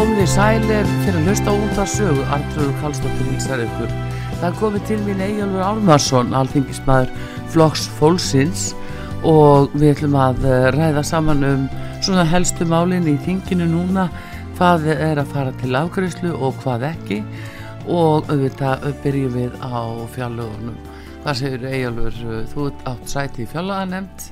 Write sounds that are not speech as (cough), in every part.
Komið í sælir fyrir að hlusta út af sögu Arntrúður Kallstóttir hilsar ykkur. Það komið til mín Egilur Ármarsson alþingismæður Flokks Fólksins og við ætlum að eh, ræða saman um svona helstu málinn í þinginu núna hvað er að fara til afgriðslu og hvað ekki. Og auðvitað byrjum við á fjallögunum Hvað segir Egilur, þú ert átt sæti í fjallöganemnd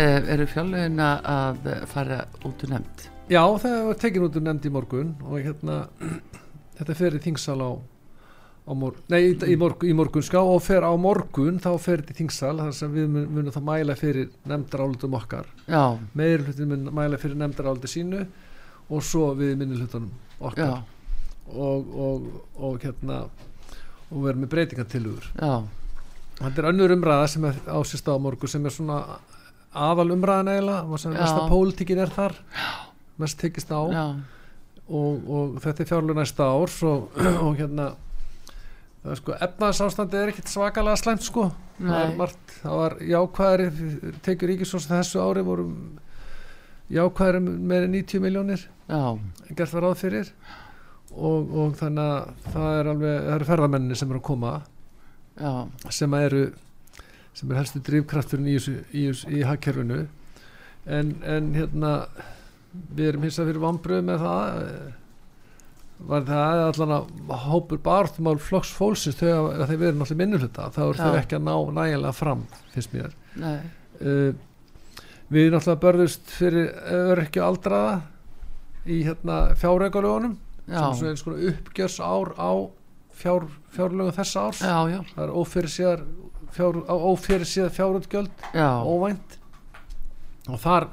eru fjallögina að fara út úr nemnd? Já, það var tekin út úr nefnd í morgun og hérna (clears throat) þetta fer í þingsal á, á mor nei, í, í, morgun, í morgun ská og fer á morgun þá fer þetta í þingsal þar sem við mun, munum það mæla fyrir nefndarálutum okkar. Meður hlutin mun mæla fyrir nefndarálutu sínu og svo við minnulutunum okkar. Og, og, og hérna og verðum með breytingantilugur þetta er önnur umræða sem er ásist á morgun sem er svona aðal umræðan eiginlega sem mesta pólitíkin er þar. Já mest tekist á. Og, og þetta er fjárlega næsta árs og, (clears throat) og hérna það er sko efnaðsástandi er ekkert svakalega slemt sko. Það var, margt, það var jákvæðari tekið ríkisvons þessu ári voru jákvæðari meira 90 miljónir gert var áð fyrir. Og, og þannig að það er alveg það eru ferðamenni sem eru að koma. Já. sem eru sem er helstu drivkrafturinn í, í, í, í hagkerfinu. En, en hérna við erum hins að fyrir vambröð með það eh, var það allan að hópur barðmál flokks fólksins þegar þeir verið náttúrulega minnulita þá er þau ekki að ná nægilega fram finnst mér. Uh, við náttúrulega börðust fyrir örkju aldraða í hérna fjárregalögunum sem svona eins og uppgjörs ár á fjár, fjárlögum þessa árs. Já, já. það er ófyrir fjár, síðan fjárutgjöld óvænt. Og þar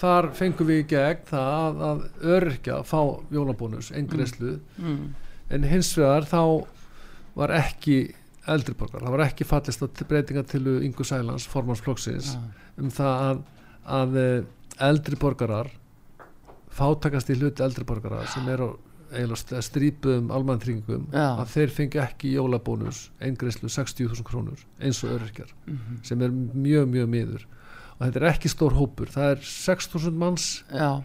þar fengum við í gegn það að, að öryrkja fá jólabónus, engreislu mm. mm. en hins vegar þá var ekki eldriborgar, það var ekki fallist að breytinga til Ingu Sælans, formansflokksins ja. um það að, að eh, eldriborgarar fátakast í hluti eldriborgarar sem er á strípuðum almannþringum ja. að þeir fengi ekki jólabónus engreislu 60.000 krónur eins og öryrkjar mm -hmm. sem er mjög mjög miður og þetta er ekki stór hópur það er 6.000 manns Já.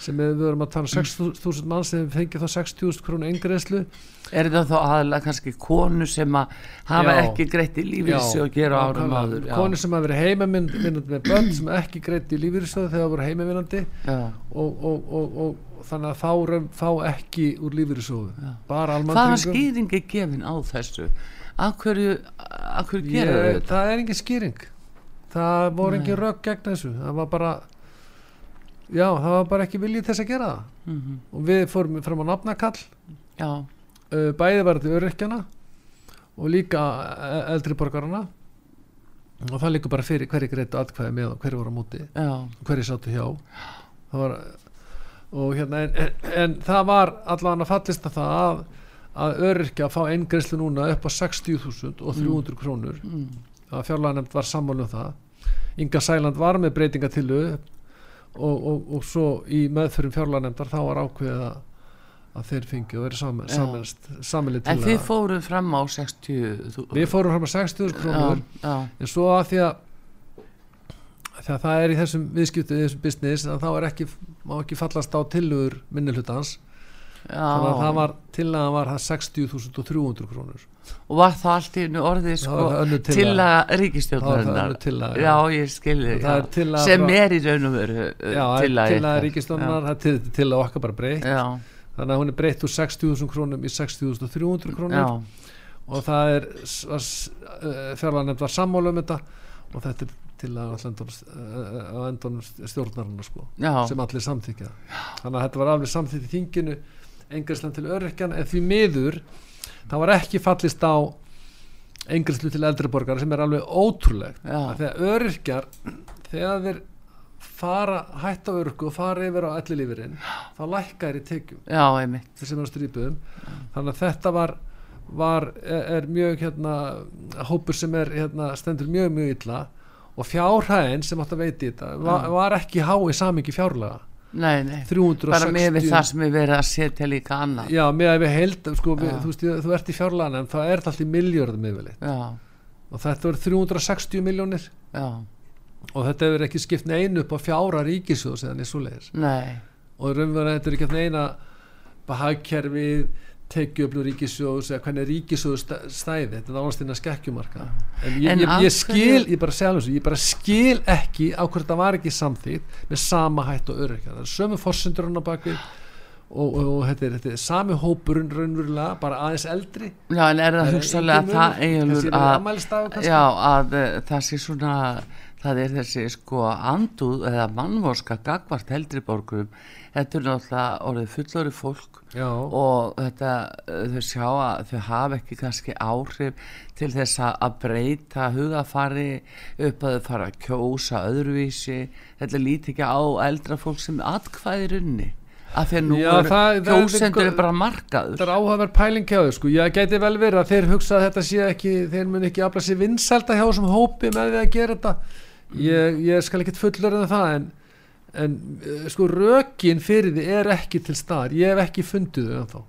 sem við verum að tala 6.000 um manns sem fengið þá 60.000 krónu engreðslu Er þetta þá aðalega kannski konu sem að hafa já, ekki greitt í lífyrirsjóð og gera árum aður Konu sem hafa verið heimaminnandi með börn sem ekki greitt í lífyrirsjóð þegar það voru heimaminnandi. Og, og, og, og þannig að þá, þá ekki úr lífyrirsjóðu bara almann Hvaða skýringi gefin á þessu? Akkurju gera þetta? Það er engin skýring það voru ekki rögg gegn þessu. Það var bara já, það var bara ekki viljið þess að gera það. Mm -hmm. og við fórum fram á nafnakall. Uh, bæði þetta öryrkjana og líka e, eldri borgarna og það líka bara fyrir hverju greitu atkvæði með og hverju voru á móti. Og hverju sáttu hjá. Það var hérna, en, en, en það var allavega fallist að það að, að öryrkja fá einn greiðslu núna upp á 60.000 og 300 mm. krónur. Mm að fjárlagarnemnd var sammálu um það. Inga Sæland var með breytinga til og, og, og svo í meðfyrir fjárlagarnemndar þá var ákveðið að, að þeir fengi og verið saman, samanlið til En þið fóruð fram á 60 Við fóruð fram á 60 krónur. en svo að því að þegar það er í þessum viðskiptu í þessum business að þá er ekki má ekki fallast á tilugur minnilhutans þannig að það var til að það var 60.300 krónur. Og var það allt í orðið sko, til að ríkistjóðnarinnar já. Ég skilji sem frá, er í raun og veru já, til að ríkistjóðnarinnar til, að okkar bara breytt. Þannig að hún er breytt úr 60.000 krónum í 60.300 krónur. Já. og það er uh, fjárlega var sammálu um þetta. Og þetta er til að endunum stjórnarinn sko, sem allir samþykja þannig að þetta var alveg samþykkt í þinginu engelslan til öryrkjan en því miður það var ekki fallist á engelslu til eldriborgar sem er alveg ótrúlegt. Þegar öryrkjar þegar þeir fara hætt á örgu og fara yfir á ellilífurinn þá lækkar í tekjum. Sem er á strípuðum. Þannig að þetta var, var er, er mjög hérna hópur sem er hérna stendur mjög mjög illa. Og fjárhæðin sem átt að veiti þetta var, var ekki há í samingi fjárlega nei, nei, 360 bara með við það sem við verið að setja líka annað. Já, með að við held sko, við, þú, veist, þú ert í fjárlega en það er þetta allt í miljörðum yfirleitt já, og þetta voru 360 miljónir já, og þetta hefur ekki skipt neinu upp á fjára ríkisjóðs eða nei. Og raunverða þetta er ekki neina hagkerfið tekjuöflu ríkisjóðs eða hvernig ríkisjóðs stæði þetta er nánast inn að skekkjumarka en ég, En ég, ég skil, ég bara segja svo ég bara skil ekki á hvernig það var ekki samþýtt með sama hætt og öryrkja það er sömu forsendur hann á bakvið og, og, og þetta, er, þetta er sami hópurinn raunverulega, bara aðeins eldri. Já, en er það hugsalega að það eiginlega að að Já, að uh, það sé svona það er þessi sko andúð eða mannvorska gagvart heldri borgurum þetta er náttúrulega orðið fullori fólk já, og þetta uh, þau sjá að þau hafa ekki kannski áhrif til þess að breyta hugafari upp að þau fara að kjósa öðruvísi. Þetta líti ekki á eldra fólk sem atkvæðir unni að að nú Já, eru það- það er- kjósendur er bara markaður. Þetta er áhugaverð pæling hjá þau sko. Ég gæti vel verið að þeir hugsa að þetta sé ekki þeir mun ekki afla sér vinsælda hjá þessum hópi með því að gera þetta. Ég, ég skal ekki fullur en það en, en eh, sko rökin fyrir því er ekki til staðar. Ég hef ekki fundið þau ennþá.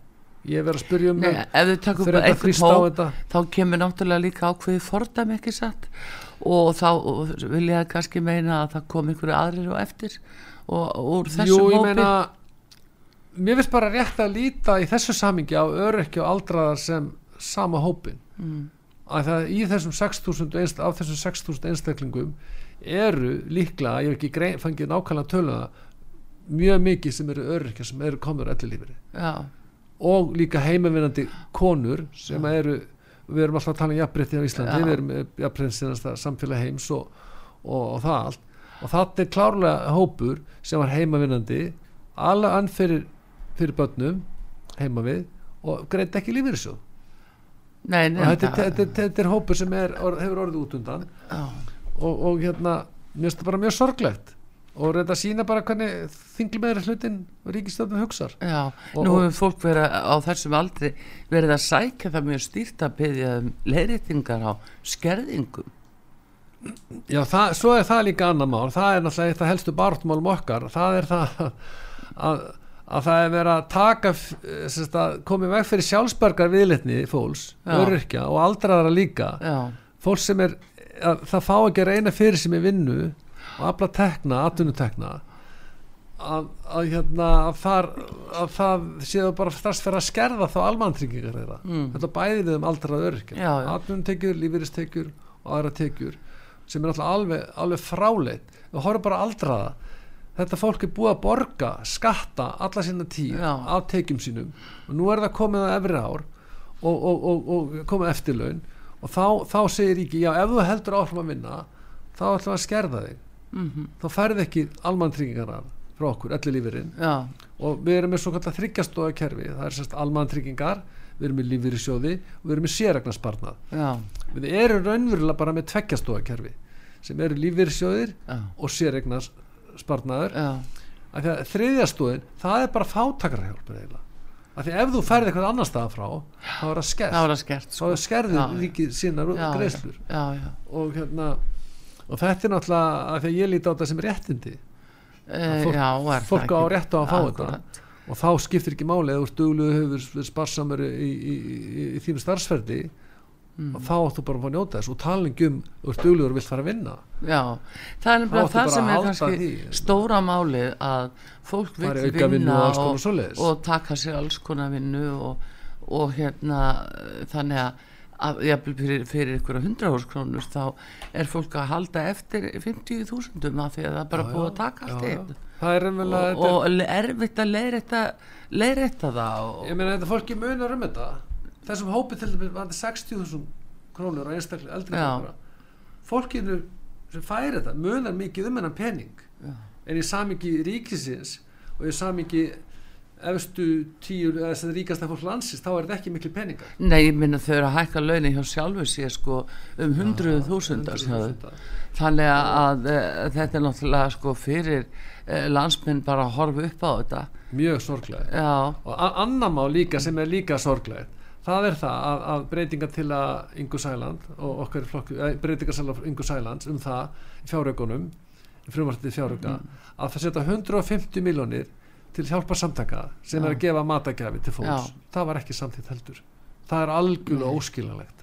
Ég verið að spyrja um Nei, ef þau fyrir bara einhvern þetta. þá kemur náttúrulega líka ákveði fordæmi ekki satt. Og þá vil ég kannski meina að það kom einhverju aðrir og eftir. Og og úr þessum Jú, hópi meina mér finnst bara rétt að líta í þessu samingi á öryrkja og aldraðar sem sama hópin. Mm, að það í þessum 6.000 einst, af þessum 6.000 einstaklingum eru líklega, ég hef ekki grein, fangið nákvæmlega töluða mjög mikið sem eru öryrkja sem eru komur ellilífiri já, og líka heimavinnandi konur sem eru, við erum alltaf að tala um jafnbreytti á Íslandi, Já. við erum jafnbreyttinasta samfélag heims og, og, og það allt. Og það er klárlega hópur sem var heimavinnandi alveg ann fyrir, börnum heima við og greitt ekki nei, nei og þetta, er hópur sem er, hefur orðið út undan. Já, og, og hérna, mér finnst það bara mjög sorglegt. Og reynda að sína bara hvernig þingli meðri hlutin ríkistjóðin hugsar. Já. Og- nú hefur fólk verið á þessum aldri verið að sækja það mjög stýrt að byggja um leiðréttingar á skerðingum. Já, það, svo er það líka annar mál. Það er náttúrulega eitt af helstu baráttumálum okkar. Það er það að, að það er verið að taka sagt að komið veg fyrir sjálfsbergar viðletni fólks, öryrkja og aldraðara líka. Já, fólk sem er, að, það fá ekki að reyna fyrir sem er vinnu og afla tekna, atvinnutekna að, að hérna að, þar, að það séu bara strax fyrir að skerða þá almantryggingar þeirra Mm. þetta bæði við um aldrað já. atvinnutekjur, lífeyristekjur og aðra tekjur sem er alveg, alveg fráleitt við horfum bara aldraða þetta fólk er búið að borga skatta alla sína Já. af tekjum sínum og nú er það komið á efri ár og, og, og, og komið eftirlaun og þá, þá segir ríki, já ef þú heldur áfram að vinna þá ætlum við að skerða þig. Mm þá færði ekki almantryggingar frá okkur, elli lífurinn og við erum með svo kallar þryggjastóða kerfi það er sérst almantryggingar við erum með lífyrirsjóði og við erum með sérregnarsparnað já, við erum raunverulega bara með tveggjastóða kerfi sem eru lífyrirsjóðir og að þriðjastóðin það er bara fátakarhjálpur eiginlega af því að ef þú færði eitthvað annar stað frá þá er það skert. Það var að skert þá er skerðið sínar já, greiðslur. Og hérna og þetta er náttúrulega af því að ég líti á þetta sem réttindi. E, fólk- já er fólk það á ekki? rétt á að fá þetta. Akkúrat. og þá skiptir ekki máli eða dugluðu hefur verið sparsamur í, í, í, í þínu starfsferdi Mm. og þá áttu bara að fá að njóta þess og talingum dugluður og vilt fara að vinna Já, það er nefnilega það sem er kannski því. stóra málið að fólk vil vinna og konar og, svoleiðis. og taka sér alls konar vinnu og, og hérna þannig að, að fyrir, fyrir ykkur að 100 krónur þá er fólk að halda eftir 50.000 af því að það bara Já, búið að taka allt einn er og, og erfitt að leiðrætta það og, ég meina þetta fólki munar um þetta þessum hópi til dæmis vandi 60.000 krónur á einstaklega eldri borgara. Fólkinu sem færi þetta munar mikið um hennan pening. Já. en í samingi ríkisins og í samingi efstu tíu eða sem ríkasta fólk landsins þá er þetta ekki miklu peningar. Nei, ég minna þau eru að hækka launin hjá sjálfu sér sko um hundruðu þúsundar sjáðu. 100.000. þannig að uh, þetta er náttúrulega sko fyrir uh, landsminn bara að horfa upp á þetta. Mjög sorglega já, og a- annað má líka sem er líka sorglegt það er það að, að breytingar til að Ingu Sæland og okkar í flokku eh, breytingar til að Ingu Sælands um það í fjáraugunum frumvartið fjárauga að það setja 150 miljónir til hjálpa samtaka sem er að gefa matagjafi til fólks. Já. það var ekki samþýtt heldur. Það er algjörlega óskiljanlegt.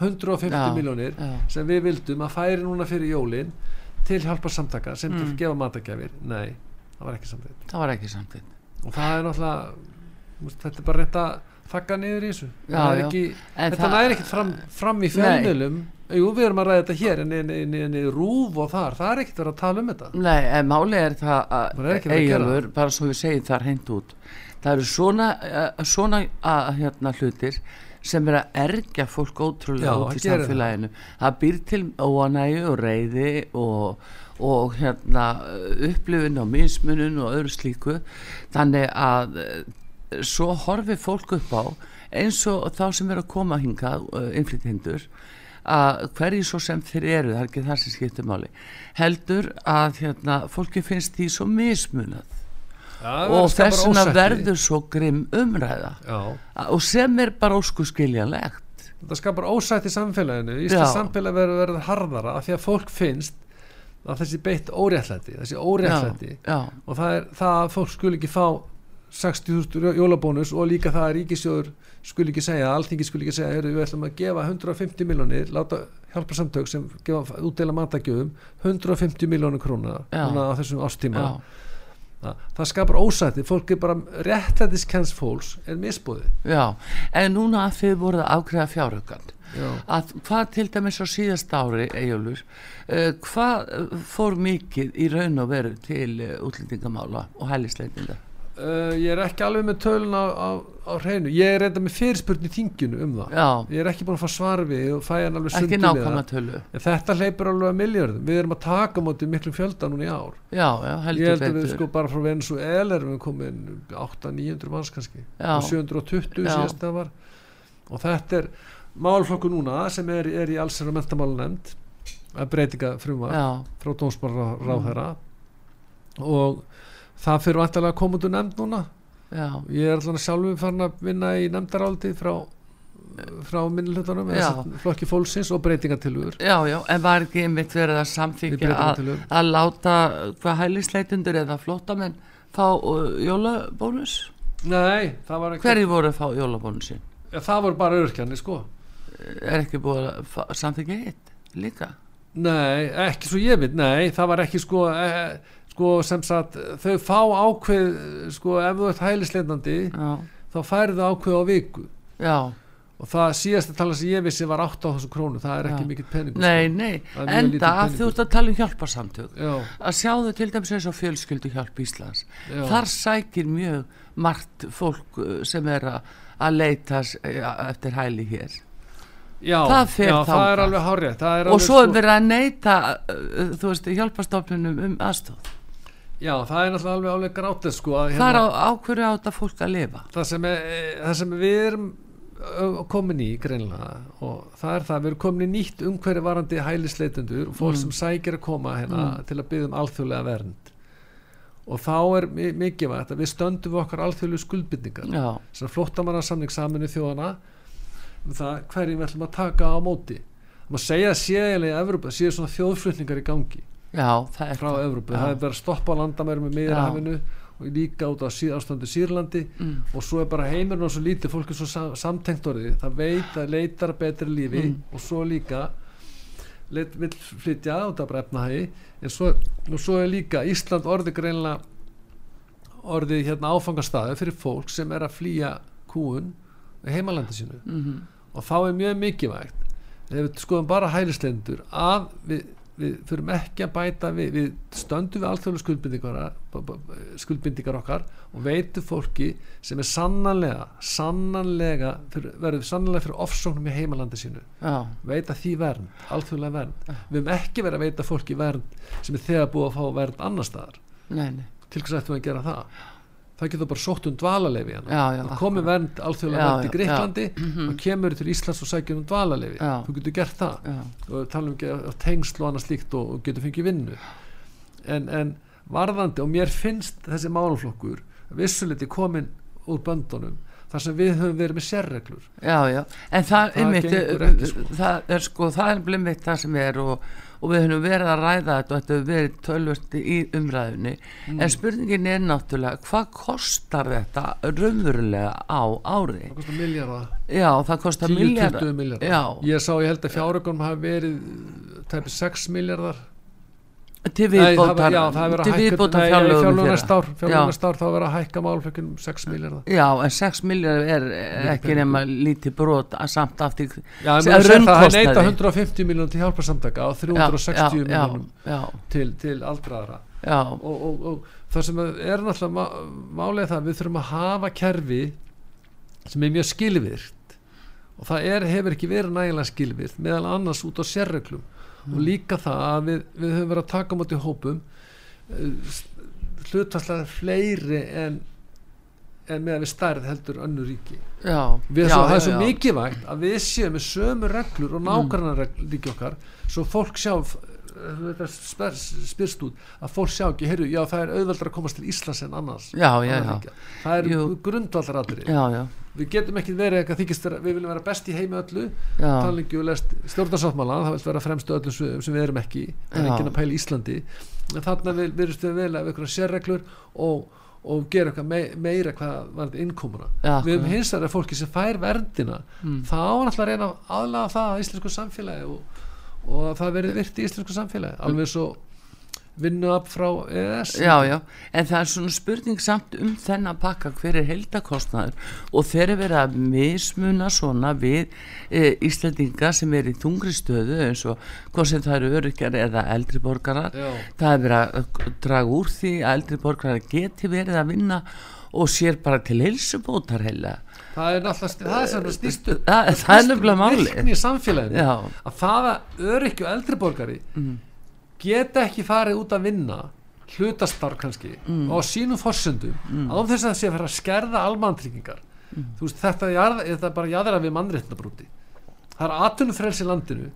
150 Já. miljónir sem við vildum að færi núna fyrir jólin til hjálpa samtaka sem til Mm. að gefa matagjafir nei, það var ekki samþýtt það var ekki samtitt og það er náttúrulega þetta er bara reynt að þakka niður í þessu. Já, er ekki, þetta næri ekkert fram, fram í fjölmiðlum. Jú við erum að ræða þetta hér en, en, en, rúf og þar, það er ekkert verið að tala um þetta. Nei, en máli er það er að að eiginur, bara svo við segjum það hreint út það eru svona, uh, svona uh, hérna hlutir sem er að ergja fólk ótrúlega Já, út í samfélaginu. Það býr til óanægu og reyði og, og hérna upplifun og mismunun og öðru slíku. Þannig að uh, svo horfi fólk upp á eins og þá sem er að koma hingað uh, innflytjendur að hverju svo sem þeir eru, það er ekki það sem skiptir máli heldur að hérna, fólki finnst því svo mismunað. Já, og skapar þess vegna ósætti. verður svo grimm umræða. Já, og sem er bara ósku skiljanlegt þetta skapar ósætt í samfélaginu. Já. Íslands samfélag verður verður harðara af því að fólk finnst að þessi beitt óréttlæti þessi óréttlæti. Já, já, og það er það að fólk skul ekki fá 60.000 jólabónus og líka það að ríkisjóður skul ekki segja, alþingi skul ekki segja við ætlum að gefa 150 miljónir láta hjálpa samtök sem gefa útdeila matagjöfum 150 miljónir króna á þessum ástíma það, það skapar ósætti, fólk er bara réttlætiskens fólks er misbúðið já en núna að þið voruð að ákveða fjárhaukan Já. að hvað til dæmis á síðast ári Eyjólfur, uh, hvað uh, fór mikið í raun og veru til uh, útlendingamála og hælisleitinga Uh, ég er ekki alveg með tölun á, á, á hreinu, ég er reynda með fyrirspurn í þinginu um það. Já, ég er ekki búin að fá svar við og fæ hann alveg tölu. En þetta hleypur alveg að miljardum við erum að taka á móti miklum fjölda núna í ár. Já, já, ég heldur held að við sko bara frá Venezuela erum við komin 800-900 manns kannski. Já. og 720 Já. síðast það var. Og þetta er málflokku núna sem er, er í allsir og mentamálunemnd að breytinga frumvar já, frá dómsmálaráðherra. Og það fyrir vantilega að koma út úr nefnd núna. Já, ég er allan sjálfur farin að vinna í nefndaráldi frá frá minnlutunum flokki fólksins og breytingatilur já, já en var ekki einmitt verið að samþykja að, láta hvað hælisleitundur eða flóttamenn fá uh, jólabónus? Nei, það var ekki hverju voru að fá jólabónusin ja, það voru bara örkjarnir sko. Er ekki búið að samþykkja hitt líka? Nei, ekki svo ég veit, nei, það var ekki sko, e, sko sem sagt, þau fá ákveð, sko, ef þú ert hælisleitandi, þá færðu ákveð á viku. Já, og það síðasta tala sem ég vissi var 8.000 krónu, það er ekki mikill peningur. nei, nei. Er mjög enda að þú ert að tala um hjálparsamtök. Sko. Já, að sjáðu til dæmis eins og fjölskyldu hjálp Íslands. Já, þar sækir mjög margt fólk uh, sem er að að leita ja, eftir hæli hér. Já, það já, það er alveg hárið, og svo er verið að neyta uh, þú veist, hjálpastofnunum um aðstof Já, það er náttúrulega alveg, alveg grátið sko, að þar á ákverju á þetta fólk að lifa? Það sem, er, það sem við erum komin í greinlega og það er það, við erum komin í nýtt umhverju varandi hælisleitundur og fólk Mm. sem sækir að koma hérna Mm. til að byggja um alþjóðlega vernd. Og þá er mi- mikilvægt að við stöndum við okkar alþjóðlegu skuldbindningar já, sem flóttamanna samning saminu þjóðana um það hverjum við ætlum að taka á móti. Það má segja að sé eiginlega í Evrópa séu svona þjóðflutningar í gangi já, það er frá Evrópu, Já. það er bara að stoppa landamærum með Já. miðrahafinu og líka út á síð, ástandu Sýrlandi. Mm, og svo er bara heimurinn og svo lítið fólk er svo sam samtengt orðið. Það veit að leitar betri lífi Mm. og svo líka leit, vill flytja út af bara efnahægi en svo, svo er líka Ísland orðið greinlega orðið hérna áfangastæðu fyrir fólk sem er að flýja kúun heimalandi sínu. Mm, og þá er mjög mikilvægt ef við skoðum bara hælislendur að við, við þurfum ekki að bæta við, við stöndum við alþjóðlega skuldbindingar, skuldbindingar okkar og veitum fólki sem er sannanlega sannanlega verður sannanlega fyrir ofsóknum í heimalandi sínu. Já, veita því vernd, alþjóðlega vernd. Við höfum ekki verið að veita fólki vernd sem er þegar búið að fá vernd annar staðar. Nei, nei. Til hvers ættum við að gera það það getur bara sótt um dvalarleifi hérna. Það komi akkurat. vernd, alþjóðlega vernd í Greiklandi og kemur til Íslands og sækir um dvalarleifi Já. þú getur gert það. Já, og tala um ekki tengsl og annað slíkt og, og getur fengið vinnu. En, en varðandi og mér finnst þessi málaflokkur vissuleiti komin úr böndunum þar sem við höfum verið með sérreglur. Já, já. En það, Það einmitt, gengur ekki, sko. það er sko það er blimmitt það sem er og, og við höfum verið að ræða þetta og þetta hefur verið tölvöld í umræðunni. Mm. en spurningin er náttúrulega hvað kostar þetta raunverulega á ári? Það kostar miljardar já, það kostar 10-20 miljardar miljardar já, ég sá ég held að fjárögunum hafi verið tæpi 6 miljardar til viðbótar til viðbótar fjárlögum þá er verið að hækka málflökkin um 6 miljardar Já, en 6 miljardar er ekki peningur. nema lítið brot að samt aftur það, er neita 150 miljónum til hjálparsamtaka og 360 miljónum til, til aldraðara já, og, og, og það sem er náttúrulega má, málið það að við þurfum að hafa kerfi sem er mjög skilvirt og það er, hefur ekki verið nægilega skilvirt meðal annars út á sérreglum og líka það að við, við höfum verið að taka á móti hópum hlutvarslega fleiri en, en meðan við stærð heldur önnur ríki. Já, við já, svo, það er svo já. mikilvægt að við séum með sömu reglur og nákvæmna ríki okkar svo fólk sjá eh, þetta spyr, spyrst út að fólk sjá ekki, heyrðu, já það er auðveldar að komast til Íslands en annars. Já, já, já. það er grundvallar aðri Já, já, við getum ekki verið eitthvað þykist við viljum vera best í heimi öllu. Já, talingi og lest stjórnarsáttmála það vil vera fremstu öllu sem við erum ekki Já. ekki að pæla Íslandi. En þarna virðumst við vel af einhverja sérreglur og, og gera eitthvað me, meira hvað var innkomuna. Við höfum akkurat. hins vegar fólki sem fær verndina. Mm. þá er náttúrulega að reyna að aðlaga það að íslensku samfélagi og, og að það verið virt í íslensku samfélagi. Alveg svo vinnu upp frá ES já, já. En það er svona spurning samt um þennan pakka. Hver er heldakostnaður og þeir eru verið að mismuna svona við e, Íslandinga sem er í þungri stöðu eins og hvað sem það eru öryrkjar eða eldri borgarar Já. það er verið að draga úr því að eldri borgarar geti verið að vinna og sér bara til heilsubótar heila það er náttúrulega sem það það, er nefnilega máli í samfélaginu. Já, að það að örykju eldri borgari Mm. geta ekki farið út að vinna hlutastarf kannski Mm. og á sínum forsendum án þess að það sé að fara að skerða almantryggingar Mm. þú veist þetta, er bara jæðra við mannréttindabrúti það er atvinnufrelsi í landinu.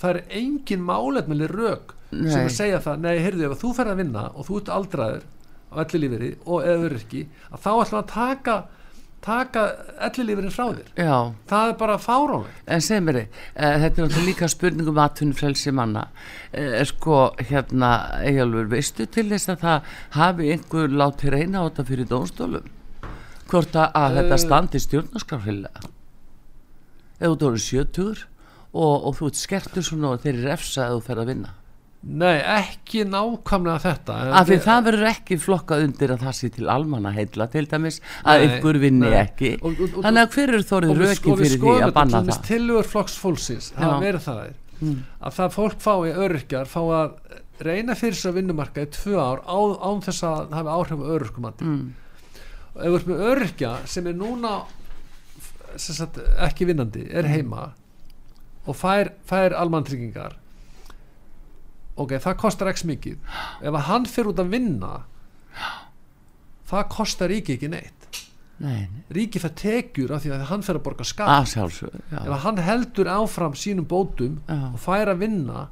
Það er engin málefnileg rök sem að segja það, nei heyrðu ef þú fer að vinna og þú ert aldraður á ellilíferi og eða öryrki að þá ætlum að taka taka ellilíferin frá þér já það er bara fáránlegt En segð mér, uh, þetta er náttúrulega líka spurningum atvinnufrelsi manna. Uh, sko, hérna, Eyjálfur, veistu til þess að það hafi einhver látið reyna á þetta fyrir dómstólum? Hvort að, að þetta Eh. standi stjórnarskrafhilla? Ef þú eru sjötugur og, og þú ert skertur svona og þeir eru refsa að þú fer að vinna. Nei, ekki nákvæmlega þetta Af því við- það verður ekki flokkað undir að það sé til almanna heilla til dæmis að Nei, einhver vinni nei. ekki. Og- og- og- Þannig að hver eru þórið við, rökin við fyrir því að banna það? tillögur flokks fólksins Já. hafa verið það Mm. að það fólk fái öryrkjar fá að reyna fyrir sér að vinnumarka í tvö ár á, án þess að það hafi áhrif á öryrkumandi Mm. og ef þú ert með öryrkja sem er núna sem sagt, ekki vinnandi Mm. er heima og fær, fær almantryggingar ok, það kostar ekki mikið. Ef hann fyrir út að vinna það kostar ríki ekki neitt. Nei, ríki fær tekjur af því að hann fer að borga skatt. Ef hann heldur áfram sínum bótum Já. og fær að vinna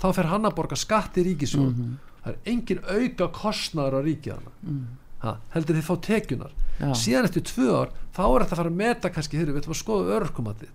þá fer hann að borga skatt í ríkisjóð Mhm. það er engin auka kostnaður á ríkið hann ha, heldur þið fá tekjunar Mm. Já. síðan eftir tvö ár þá er þetta að fara að meta kannski þegar við ætlum að skoða örkumatið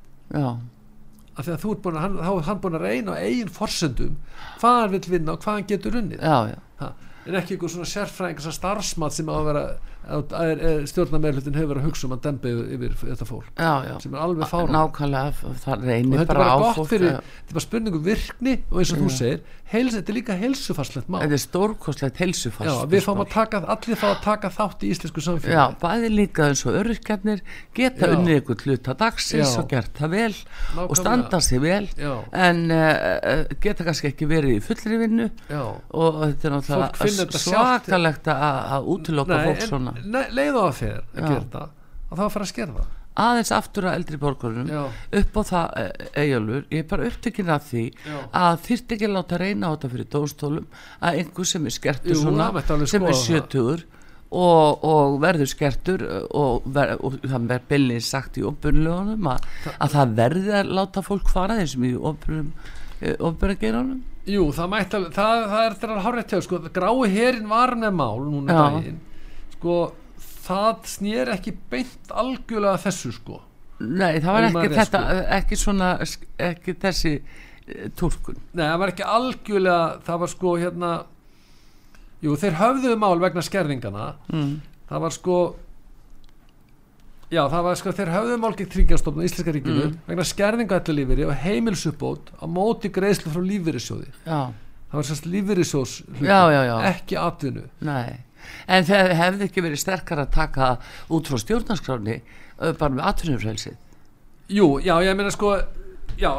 af því að þú ert búin að, hann, þá er hann búin að reyna á eigin forsendum hvað hann vil vinna og hvað hann getur unnið já, já. ha, en ekki einhver svona sérfræðing svona starfsmat sem á að vera stjórnameirlutin hefur verið að hugsa um að demba yfir, þetta fólk já, já. sem er alveg fára nákvæmlega það og reynir þetta er bara bara á gott fólk fyrir já. þetta er bara spurningu virkni og eins og þú segir heils, þetta er líka heilsufarslegt mál þetta er stórkostlegt heilsufast já, við fáum að taka, allir fá að taka þátt í íslensku já, samfélagi bæði líka eins og öryrkjarnir geta Já. unnið ykkur hluta dagsins Já. og gert það vel og Nákvæmlega. standa sig vel já, en uh, geta kannski ekki verið í fullri vinnu já og þetta er náttúrulega þetta svakalegt að Nei, fólk svona nei, leið á að að gera þetta að það að fara að skerða aðeins aftur að eldri borgarum upp á það eigjálfur, ég er bara upptökin af því Já. að þyrfti ekki að láta reyna á þetta fyrir dómstólum að einhver sem er skertur svona það sem er það. sjötugur og, og verður skertur og, ver, og það verður bylnið sagt í opurlögunum að, að það verði að láta fólk fara þessum í opurgeranum Jú, það mætti alveg, það, það er þeirra hárætt hjá, sko, grái herin var með mál núna Já. daginn, sko, það snýr ekki beint algjörlega þessu, sko. Nei, það var ekki þetta, ekki svona ekki þessi uh, túlkun Nei, það var ekki algjörlega, það var sko hérna, jú, þeir höfðuðu mál vegna skerðingana, mm. það var sko, já, það var sko, þeir höfðuðu mál gegn tryggjarstofnum í Íslenska ríkinu Mm. vegna skerðinga allir lífeyri og heimilsuppbót á móti greiðslu frá lífeyrissjóði. Já, Það var sérst já. ekki atvinnu. Nei, en það hefði ekki verið sterkar að taka út frá stjórnarskráni uh, bara með atvinnufrelsið? Jú, já, ég meina sko já,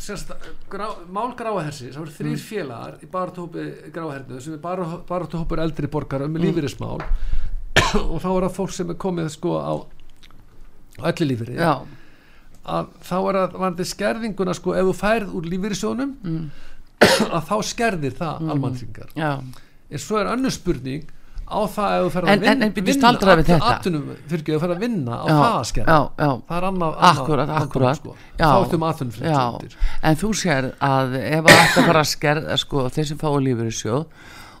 sérst, mál gráahersi það voru Mm. þrýr félagar í baráttuhópi gráahernu sem er baráttuhópur eldri borgara um Mm. lífeyrismál. (coughs) Og þá er það fólk sem er komið sko á Já, að þá er það vandi skerðinguna sko ef þú færð úr lífeyrissjónum mm, (coughs) að þá skerðir það mm. almanntryggingar já en svo er önnur spurning á það ef þú ferð En- að vin, en- en bíddu, staldraðu við þetta. atvinnum, fyrir ef þú ferð að vinna á það að já, það er annað, Akkúrat, annað akkúrat. sko. Já. um já En þú sér að ef að þetta bara skerða sko þeir sem fá lífur í sjóð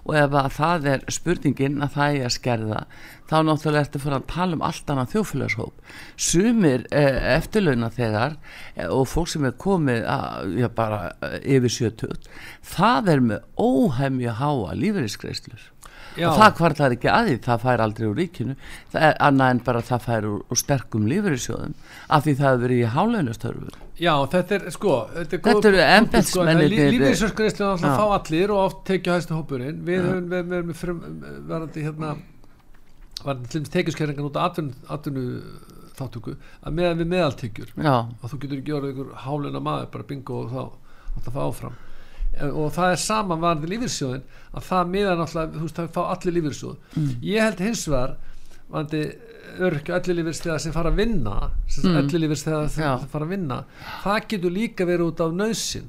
og ef að það er spurningin að það er að skerða þá náttúrulega ertu fara að tala um allt annað þjófélagshóp sumir eh, eftirlauna þegar eh, og fólk sem er komið að, já, bara eh, yfir sjötugt það er með óhemju háa lífeyriskreislur Já. og það kvartlar ekki að því, það fær aldrei úr ríkinu er annað en bara það fær úr, úr sterkum lífeyrissjóðum af því það hefur verið í hálaunastörfur Já, þetta er sko Þetta, er Þetta góð eru punktur, embættismennirnir. Lífeyrissjóðsgreislu Já. fá allir og oft tekið hæstu hópurinn Við frum, varandi hérna varandi til dæmis tekjuskæringan út af atvinnu, þáttöku að meðan við meðaltekjur og þú getur ekki orðið ykkur háluna maður bara bingo og þá átt að fá áfram og það er saman varandi lífeyrissjóðin að það miðar náttúrulega, þú veist, það fá allir lífeyrissjóð Mm. ég held hins vegar varandi örkju allir lífeyrisstöða sem fara að vinna sem mm. Sem Já. fara að vinna það getur líka verið út af nöðsin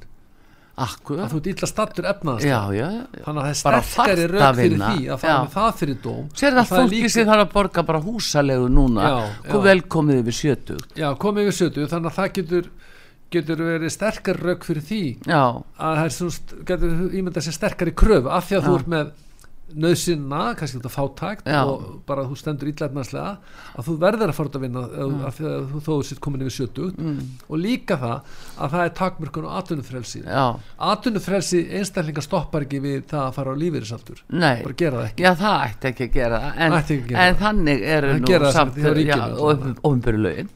akkur að þú ert illa stattur efnaðast þannig að það er sterkari rauk fyrir því að fara Já. með það fyrir dóm sér það fólki líka- sem þarf að borga bara húsalegu núna Já, já. velkomið yfir sjötugt já, komið við sjötu þannig að það getur getur verið sterkari rauk fyrir því já, að það er svona, getur ímyndað sér sterkari kröfu af því að Já. þú ert með nöðsynna, kannski þetta fátækt Já. og bara þú stendur ítlæfnarslega að þú verður að fara út að vinna af því að þú þó sitt komin yfir sjötugt. Mm, og líka það að það er takmörkun og atvinnufrelsi. Atvinnufrelsi einstaklinga stoppar ekki við það að fara á lífeyrisaldur. Bara gera það ekki. Já, það ætti ekki að gera það en, en þannig eru nú samt og ofinbyrju lögin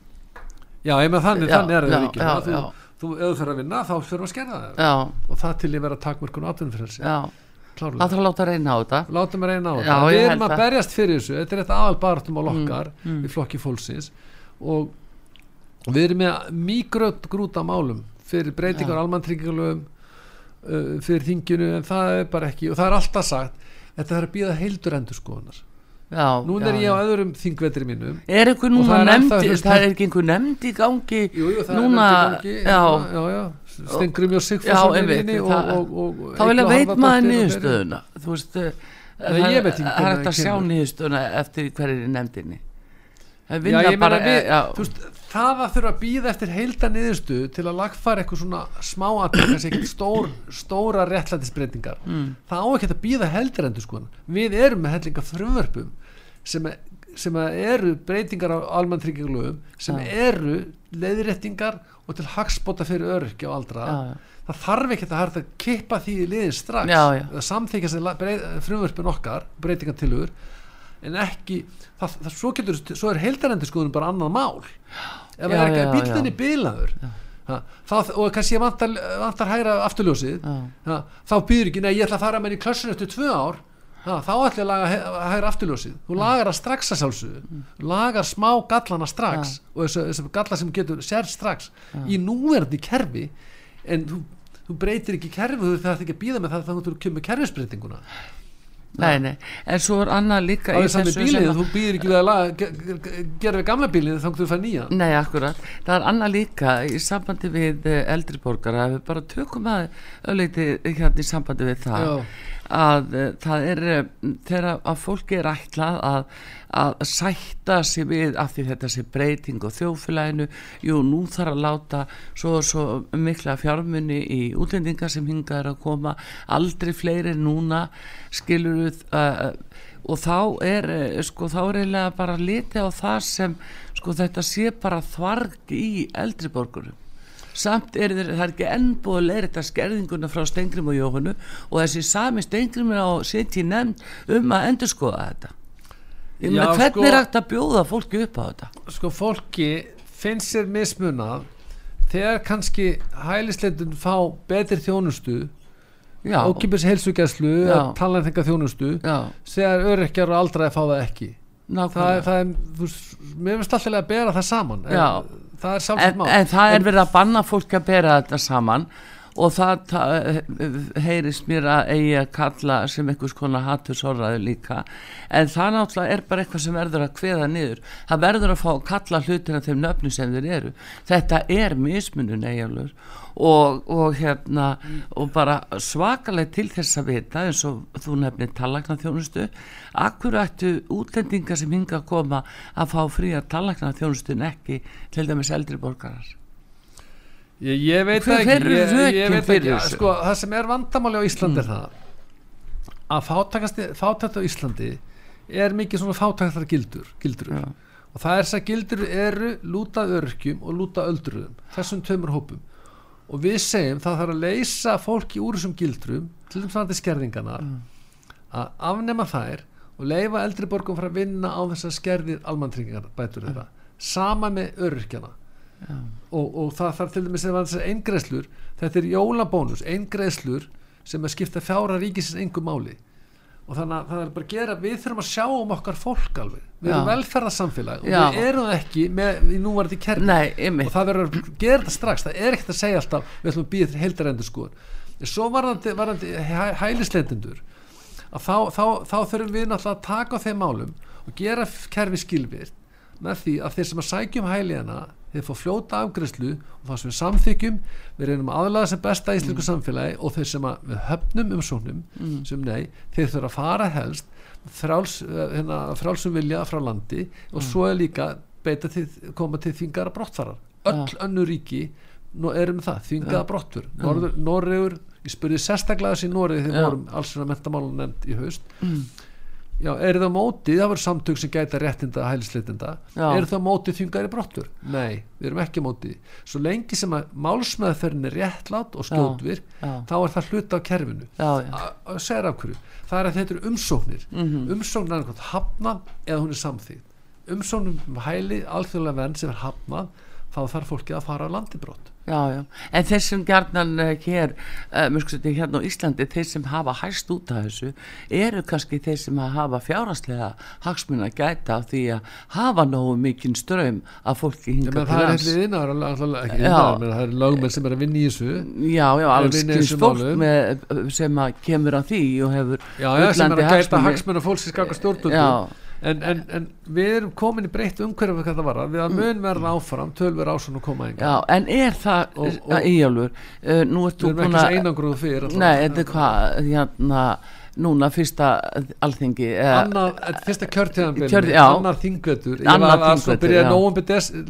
já, ég með þannig, Já, þannig er það að þú, þú, ef þú fyrir að vinna þá fyrir að skerða það og það til ég vera takmörkun og atvinnufrelsi. Já, klárlega. Það þarf að láta reyna á þetta. Látum við reyna á þetta. Við erum að berjast fyrir þessu. Þetta er þetta aðal barðum á lokkar mm. í flokki fólksins. Og við erum með mýgröð grúta málum fyrir breytingar Já. almanntryggingalögum uh, fyrir þinginu en það er bara ekki og það er alltaf sagt þetta er að býða heildur endur skoðunar já, núna já, er ég á já. öðrum þingvetri mínum. Er einhver núna er nefndi það er ekki einhver nefndi í gangi jú, jú, það Núna, er nefnt í gangi. já. já, já, Stengrum og Já, og þá vilja veit maður fleiri. niðurstöðuna. Þú veist eh, það er hægt að sjá kemur. niðurstöðuna eftir hverjir í nefndinni. Það Já, vinna bara eh, já, þú veist, það að þurfa að býða eftir heilda niðurstu til að lagfæra eitthvað svona smá aðtöð, kannski ekkert stór, stóra réttlætisbreytingar mm, það á ekki að býða heldur endur sko við erum með hellinga frumvörpum sem, sem eru breytingar á almanntryggingalögum sem Já. eru leiðréttingar og til hagspota fyrir öryrkja og aldra já, já. það þarf ekki að hægt að kippa því í liðin strax eða samþykja sér frumvörpun okkar breytingatilur en ekki það, það, svo, getur, svo er heildarendi skoðun bara annað mál ef það er ekki að bílninni já. bilaður ha, það, og kannski ég vantar, vantar hægra afturljósið ha, þá býður ekki, nei ég ætla að fara með í klössun eftir tvö ár ha, þá ætla ég að laga hægra afturljósið. Þú lagar það strax að sjálfsögðu. Þú lagar smá gallana strax og þessu, þessu galla sem getur sér strax í núverandi kerfi en þú, þú breytir ekki kerfi þú þarf ekki að býða með það þannig að þú kemur kerfisbreytinguna. Nei, nei. en svo er annað líka það er saman bílið, þú býðir ekki við að laga, ge- ge- ge- gera við gamla bílið þannig að þú fær nýja Nei, akkurat. Það er annað líka í sambandi við eh, eldri borgara, ef við bara tökum að ölliti hérna í sambandi við það, Já. Að uh, það er uh, þegar að fólki er ætlað að, að sætta sig við af því þetta sé breyting og þjófélaginu jú, nú þarf að láta svo, svo mikla fjármunni í útlendingar sem hinga er að koma aldrei fleiri núna skilur við uh, og þá er sko þá er eiginlega bara litið á það sem sko þetta sé bara þvarg í eldriborgurum samt er það ekki ennbúið að leira þetta skerðinguna frá Stengrim og Jóhannu og þessi sami Stengrim er á í nefnd um að endur skoða þetta Já, hvernig sko- er hægt að bjóða fólki upp á þetta? Sko fólki finnst sér mismunað þegar kannski hælisleitun fá betri þjónustu já, ókipis heilsugjæslu Já. talanþenga þjónustu já, þegar öryrkjar og aldrei fá það ekki það, er- það er, þú veist, mér finnst alltaf að bera það saman en, Já. það er en, sjálfsagt mál. en það er verið að banna fólki að bera þetta saman og það, það heyrist mér að eigi að kalla sem einhvers konar hattusorraðu líka. En það náttúrulega er bara eitthvað sem verður að kveða niður. Það verður að fá að kalla hlutina þeim nöfnum sem þeir eru. Þetta er mismunun eiginlegur og, og hérna og bara svakaleg til þess að vita eins og þú nefnir tallagna þjónustu akkur ættu útlendingar sem hinga að koma að fá fría tallagna þjónustu en ekki til dæmis eldri borgarar ég, ég veit það ekki, ég, ég veit ekki. þessu? sko, það sem er vandamáli á Íslandi er það að fátækasti, fátækt á Íslandi er mikið svona fátæktar gildur, gildur. Já. og það er þess að gildur eru lútað örkjum og lútað öldruðum þessum tveimur hópum. Og við segjum það þarf að leysa fólki úr þessum gildrum til þess að skerðingana að afnema þær og leifa eldri borgum frá að vinna á þess að skerðir almanntryggingar bætur þeirra sama með öryrkjana og, og það þarf til dæmis að eingreðslur þetta er jólabónus, eingreðslur sem að skipta fjára ríkisins engum máli. Og þannig að það er bara að gera við þurfum að sjá um okkar fólk alveg. Við erum Já. velferðarsamfélag og Já. við erum ekki með, í núvarandi kerfi. Nei, og einmitt það verður að gera þetta strax. Það er ekkert að segja alltaf við ætlum að býða til heildarendur skoðun svo varðandi, varðandi hæ, hælisleitendur að þá, þá, þá þurfum við náttúrulega að taka á þeim málum og gera kerfi skilvirt með því að þeir sem að sækjum hælíðana þeir fá fljóta afgræslu og það sem við samþykjum við reynum að aðlaga sem besta í íslensku samfélagi og þeir sem að við höfnum umsóknum sem nei, þeir þurfa að fara helst frjáls, eh, hérna, frjálsum vilja frá landi og svo er líka beita til, koma til þingara brottfarar. Öll önnu ríki nú erum það, þvingaða brottfur Norður, Norregur, ég spurði sérstaklega þessi Noregi þegar Já. vorum alls svona mentamálan nefnd í haust já, eru það á móti, það voru samtök sem gæta réttinda hælisleitinda, Já. eru það á móti þvingaðri brottur? Nei, við erum ekki á móti svo lengi sem að málsmeðferðin er réttlátt og skjótvirk já. þá er það hluta á kerfinu. Að segja af hverju. Það er að þetta eru umsóknir. Mhm. umsóknir er eitthvað hafnað eða hún er samþýtt umsóknum um hæli alþjóðlega venn sem er hafnað þá þarf fólki að fara á landibrott já, já. En þeir sem gjarnan uh, hér uh, mjög hérna á Íslandi, þeir sem hafa hæst út af þessu, eru kannski þeir sem hafa fjárhagslega hagsmuna að gæta af því að hafa nógu mikinn ströym að fólki hinga til það er innar, ekki Já. innar menn, það er lögmenn sem er að vinna í þessu. Já, já, alls kynst fólk með, sem kemur að því og hefur já, já, sem er að gæta og fólks sem skaka stjórnundum Já, en, en, en við erum komin í breytt umhverfum hvað það var, við að mun verða áfram tölver ásson og koma enga Mm. já, en er það Og- og- og, Íjálfur, uh, nú ert við þú erum búin ekki að svo einangruð fyrir. Nei, þetta er hvað, hérna núna fyrsta alþingi Annað, fyrsta kjörtíðanbili Kjörti- annar þingvetur. Ég var að svo þingvetur, byrja já. nóvumber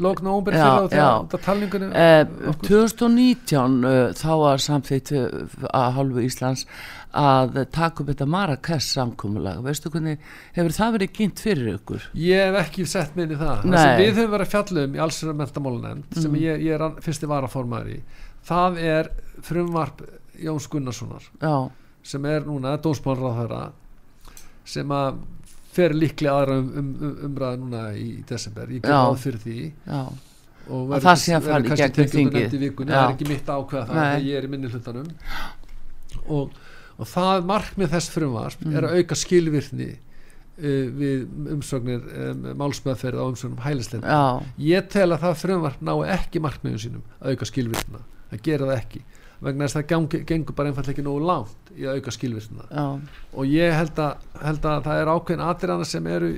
lók nóvumber Já, fyrir þetta talningunum Eh, 2019 uh, þá var samþýtt uh, að hálfu Íslands að taka upp þetta Marrakesh samkomulag. Veistu hvernig, hefur það verið kynnt fyrir ykkur? ég hef ekki sett minni það. Það sem við höfum verið að fjalla um í allsverðar mentamálunemnd sem Mm. ég, ég er fyrsti varaformaður í það er frumvarp Jóns Gunnarssonar. Já, sem er núna dómsmálráðherra sem að fer líklega aðra um, um, um, umræða núna í desember, ég ger ráð fyrir því. Já, og í kannski gegnum tekið nefnd í vikunni, það er ekki mitt ákveða það þegar ég er í minni hlutanum. Og, og það markmið þess frumvarp Mm. er að auka skilvirkni uh, við umsögnir um, málsmeðferð á umsögnum hælisleita ég tel að það frumvarp ná ekki markmiðum sínum að auka skilvirkna það gera það ekki vegna þess að það gangi, gengur bara einfallega ekki nógu langt í að auka skilvirkna já, og ég held að, held að það er ákveðin atriðana sem eru,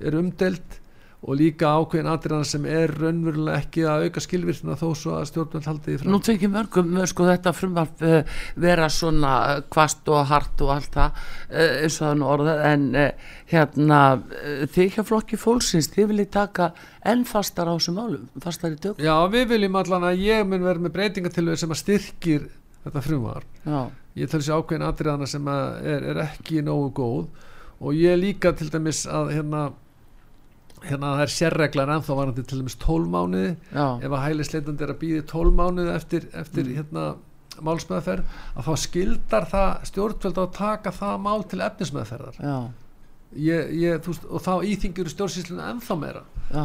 eru umdelt og líka ákveðin atriðan sem er raunverulega ekki að auka skilvirkna þó svo að stjórnvöld haldi því fram. Nú tekið mörgum sko þetta frumvarp uh, vera svona kvast og hart og allt það uh, eins og það nú orðað en uh, hérna uh, þið hjá flokki fólksins þið viljið taka enn fastar á þessum málum, fastar í tök Já, við viljum allan að ég mun vera með breytingatilöðu sem að styrkir þetta frumvarp. Já, ég tel þessi ákveðin atriðana sem að er, er ekki nógu góð. Og ég líka til dæmis að hérna hérna það er sérreglar ennþá varandi til dæmis 12 mánuði. Já, ef að hælisleitandi er að býði 12 mánuði eftir, eftir Mm. hérna málsmeðferð að þá skildar það stjórnvöld á að taka það mál til efnismeðferðar. Ég, ég, veist, og þá íþingjur stjórnsýsluna ennþá meira. Já,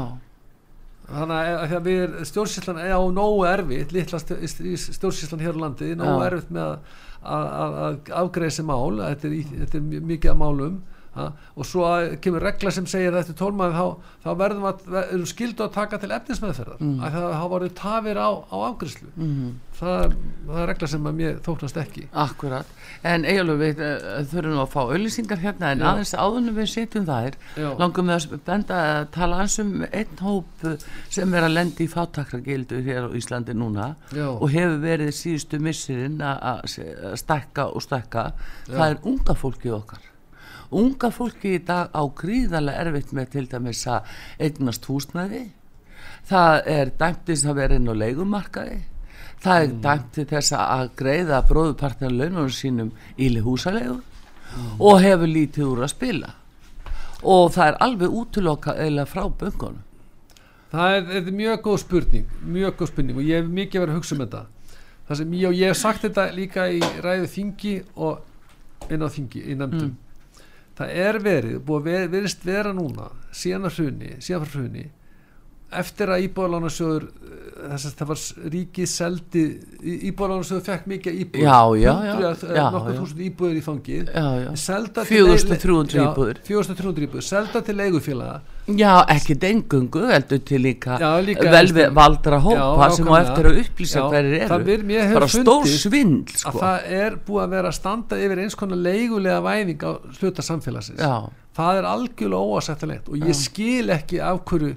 þannig að, að að við stjórnsýslan er á nógu erfitt litla stjórnsýslan hér á landi nógu erfitt með að, að, að, að afgreða þessi mál þetta er, þetta er mikið af málum ha? og svo að kemur regla sem segir að eftir tólmaði þá, þá verðum að ver- erum skildu að taka til efnismeðferðar Mm. að það hafa voru tafir á, á afgriðslu mhm það, það er regla sem að mér þóknast ekki Akkurat, en eiginlega við uh, þurfum að fá auðlýsingar hérna en Já. aðeins áðunum við setjum þær Já. langum við að benda að tala eins um einn hóp uh, sem er að lendi í fátakragildu hér á Íslandi núna Já. og hefur verið síðustu missirinn að- að að stækka og stækka það er unga fólkið okkar unga fólki í dag á gríðarlega erfitt með til dæmis að eignast húsnæði. Það er dæmt þess að vera inn á leigumarkaði. Það er dæmt til þess að greiða bróðupartin laununum sínum í húsalegu og hefur lítið úr að spila. Og það er alveg útiloka eða frá böngunum Það er, er mjög góð spurning mjög góð spurning og ég hef mikið verið að hugsa um þetta. Það sem ég, og ég hef sagt þetta líka í ræðu þingi og inn á þingi, í nefndum það er verið, búið verist vera núna síðan að hruni, síðan frá hruni eftir að íbúðalánasjóður þess að það var ríkið seldi íbúðalánasjóður fekk mikið íbúður Já, já, já. nokkur þúsund íbúður í fangið já, já. selda til 4300 leig- íbúðir. Já, 4300 íbúður, selda til leigufélaga já, ekki dengungu heldur til líka, líka vel helst- valdra hópa Já, sem á eftir að upplýsa Já, hverjir það eru. mér- hefur fundist svindl að sko. það er búið að vera að standa yfir eins konar leigulega væðing á hluta samfélagsins. Já, það er algjörlega óasættilegt og ég skil ekki af hverju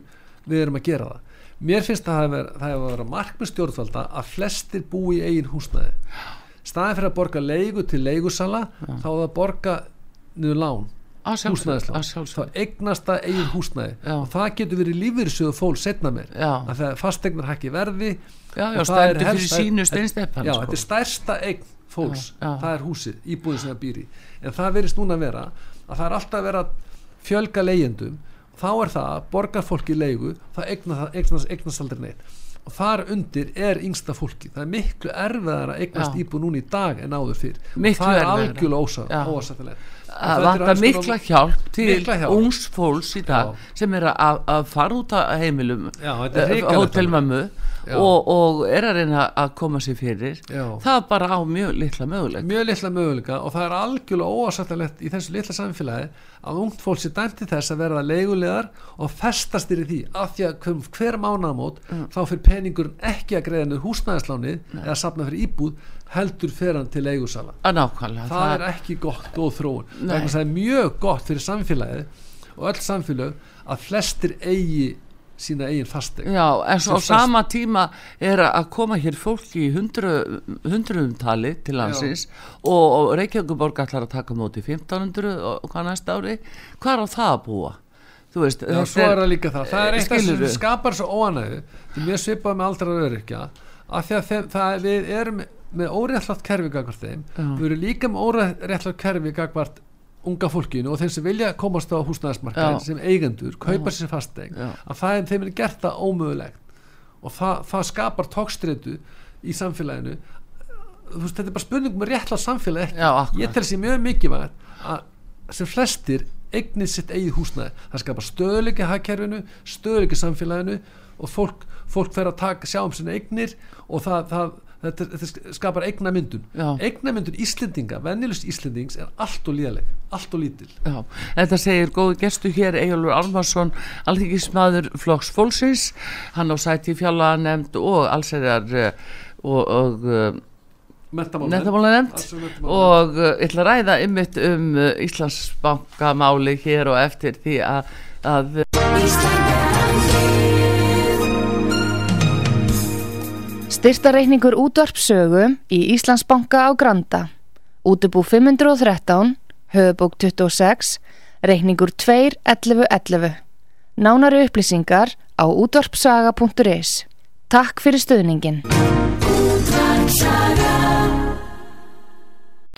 við erum að gera það. Mér finnst að það hefur verið- verið markmið stjórnvalda að flestir búi í eigin húsnæði. Staðin fyrir að borga leigu til leigusala þá er það að borga niður lán að þá eignast það eigin húsnæði. Já. og það getur verið lífyrsöðu fólk setna mér að það fastegnar hækki verði já, já, og það er helst- Já, þetta er stærsta eign já. það er húsið, íbúðin sem það býr í. En það verist núna að vera að það er alltaf að vera fjölga leigjendum. Þá er það, borgar fólki leigu það eignast, eignast, aldrei neitt. Og þar undir er yngsta fólki það er miklu erfiðar að eignast íbúð núna í dag en áður fyrr. Miklu það er algjörlega Já. Að vanta mikla hjálp til ungs fólks í dag Já. sem er að, að fara út af heimilum eh, hótelmömmu og, og er að reyna að koma sér fyrir. Já. það er bara á mjög litla möguleik mjög litla möguleika og það er algjörlega óásættilegt í þessu litla samfélagi að ungt fólk sé dæmt til þess að verða leigulegar og festast í því af því að hver, hver mánaðamót þá fyrir peningurinn ekki að greiða niður húsnæðislánið eða safna fyrir íbúð heldur fer hann til leigusala að nákvæmlega það er ekki gott, góð þróun að það er mjög gott fyrir samfélagið og öll samfélag að flestir eigi sína eigin fasteg Já, en svo á sama tíma er að koma hér fólki í hundru, hundruðum tali til landsins og, og Reykjavíkuborg ætlar að taka móti 1500 og, og hvað næsta ári hvað er á það að búa? Veist, Já, svo er það líka það. Það er eitt skilurðu? skapar svo óanæðu því mér svipaði með aldra öryrkja af því að þeim, það, við erum með óréttlátt kerfi gagvart þeim. Já. við erum líka með óréttlátt kerfi gagvart unga fólkinu og þeim sem vilja komast á húsnæðismarkaðin sem eigendur, kaupa sér fasteg Já. að það er þeim er gert það ómögulegt. Og það, það skapar tókstreitu í samfélaginu. Þú veist, þetta er bara spurningum með réttlátt samfélag ekki? Já, ég tel sér mjög mikilvægt að sem flestir eignið sitt eigið húsnæði. Það skapar stöðuleiki hagkerfinu stöðuleiki samfélaginu og fólk, fólk fer að taka, sjá um sinna eignir og það, það, þetta, þetta skapar eignamyndun. Já. eignamyndun Íslendinga, venjulust Íslendings er allt og líðaleg, allt og lítil. Já, þetta segir góðu gestu hér Egilur Almarsson, alþingismadur Flokks Fólksins, hann á sæti fjalla nefnd og allsæðar og, og uh, mentamála nefndamála nefnd og ég ætla að ræða ymmit um Íslandsbankamáli hér og eftir því að, að Styrtareikningur útvarpsögu í Íslandsbanka á Granda. Útubú 513, höfubók 26, reikningur 2.11.11. Nánari upplýsingar á útvarpsaga.is. Takk fyrir stöðningin.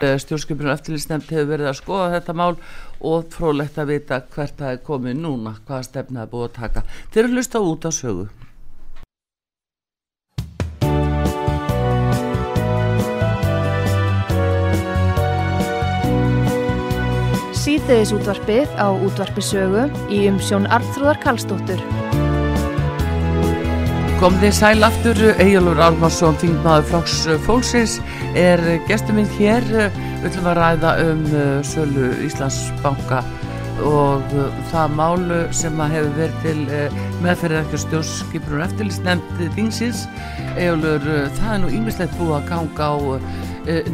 Stjórnskipinu eftirlýsnefnd hefur verið að skoða þetta mál og frólægt að vita hvert það er komið núna, hvaða stefna er búið að taka. Þeir eru hlusta út á sögu. Sýteðis útvarpið á útvarpisögu í umsjón Arnþróðar Karlsdóttur. Kom þið sæl aftur, Egilur Almarsson, þingmaður flokks fólksins, er gestur minn hér, við ætlum að ræða um uh, sölu Íslandsbanka og uh, það málu sem að hefur verið til meðferðið ekki stjórnskipunum eftirlýsnefndi þingsins. Egilur, það er nú ímislegt búið að ganga á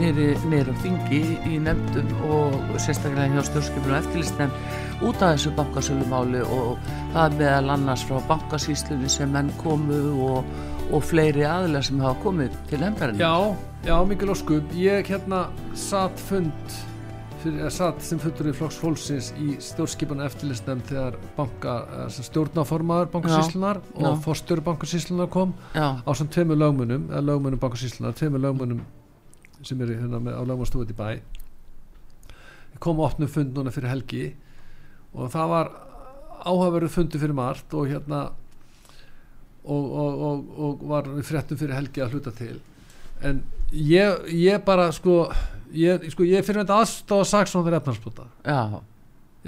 nýri nýra þingi í nefndum og sérstaklega hjá stjórnskipunum eftirlýsnefnd út af þessu bankasölumáli og það meðal annars frá bankasýslunni sem menn komu og, og fleiri aðlar sem hafa komið til endarinn. Já, já, mikil óskup. Ég hérna satt fund fyrir, satt sem fundur í flokks fólksins í stjórnskipan eftirlistnefn þegar banka, stjórnaformaður bankasýslunar og fórstjóri bankasýslunar kom Já. á svona tveimur lögmunum eða lögmunum bankasýslunar, tveimur lögmunum sem eru hérna með, á lögmannstofut í bæ. Kom opnum fund núna fyrir helgi og það var áhugaverðu fundi fyrir margt og hérna og, og, og, og var við fréttum fyrir helgi að hluta til. En ég, ég bara sko ég, sko, ég fyrir þetta aðstáða saksóðan fyrir efnarsbúta Já,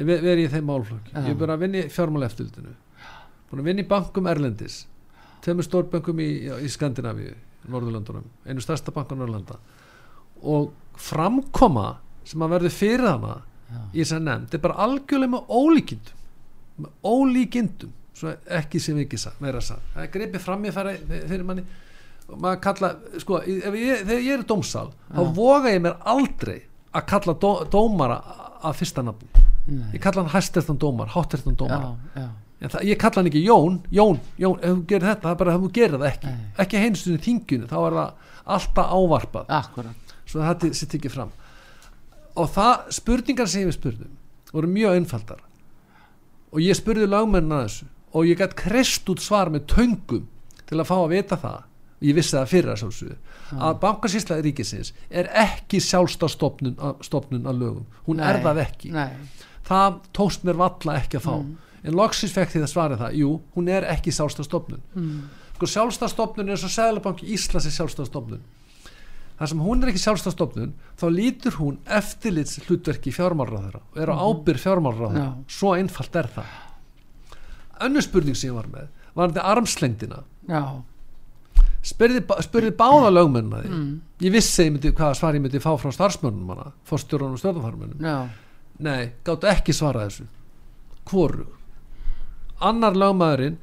ég ve- verið í þeim málflokk Já. ég er bara að vinna í fjármáleftildinu búin að vinna í bankum Erlendis. Tveimur stórbönkum í, í Skandinavíu Norðurlandunum, einu stærsta bank á Norðurlanda og framkoma sem að verði fyrir hana Já. í þess að nefnd er bara algjörlega með ólíkindum. Með ólíkindum svo ekki sem ekki sa- meira sað það er greipið fram í færa fyrir manni og maður kalla, sko, ég, þegar ég er í dómsal þá voga ég mér aldrei að kalla dó, dómara að fyrsta nafn ég kalla hann hæstirtan dómar, háttirtan dómar já, já, ég kalla hann ekki Jón Jón, Jón, ef þú gerir þetta, það er bara ef þú gerir það ekki. Nei. ekki heinstunni þingjunu, þá er það alltaf ávarpað. Akkurat. Svo þetta sitt ekki fram. Og það, spurningar sem ég við spurðum voru mjög einfaldar. Og ég spurði lagmennin að þessu. Og ég gætt krest út svar með töngum til að fá að vita það. Ég vissi það fyrir að sjálfsögðu. Að bankasýsla ríkisins er ekki stopnun að lögum. Hún er Nei, það ekki. Nei, það tókst mér valla ekki að fá. En loksins fekk því að svara það. Jú, hún er ekki sjálfstafstofnun mm. sko sjálfstafstofnun er svo Sæðlabanki Íslands er sjálfstafstofnun þar sem hún er ekki sjálfstafstofnun þá lítur hún eftirlits hlutverki fjármálraðara og er á ábyrð fjármálraðara Já. svo einfalt er það. Önnur spurning sem ég var með var þetta armslengdina spurði, spurði báða lögmennina því. Ég vissi ég myndi, hvaða svar ég myndi fá frá starfsmönnum hana, fórstjórunum og stjórnfarmönnum já, Nei, gáttu ekki svara þessu. Hvoru Annar lögmaðurinn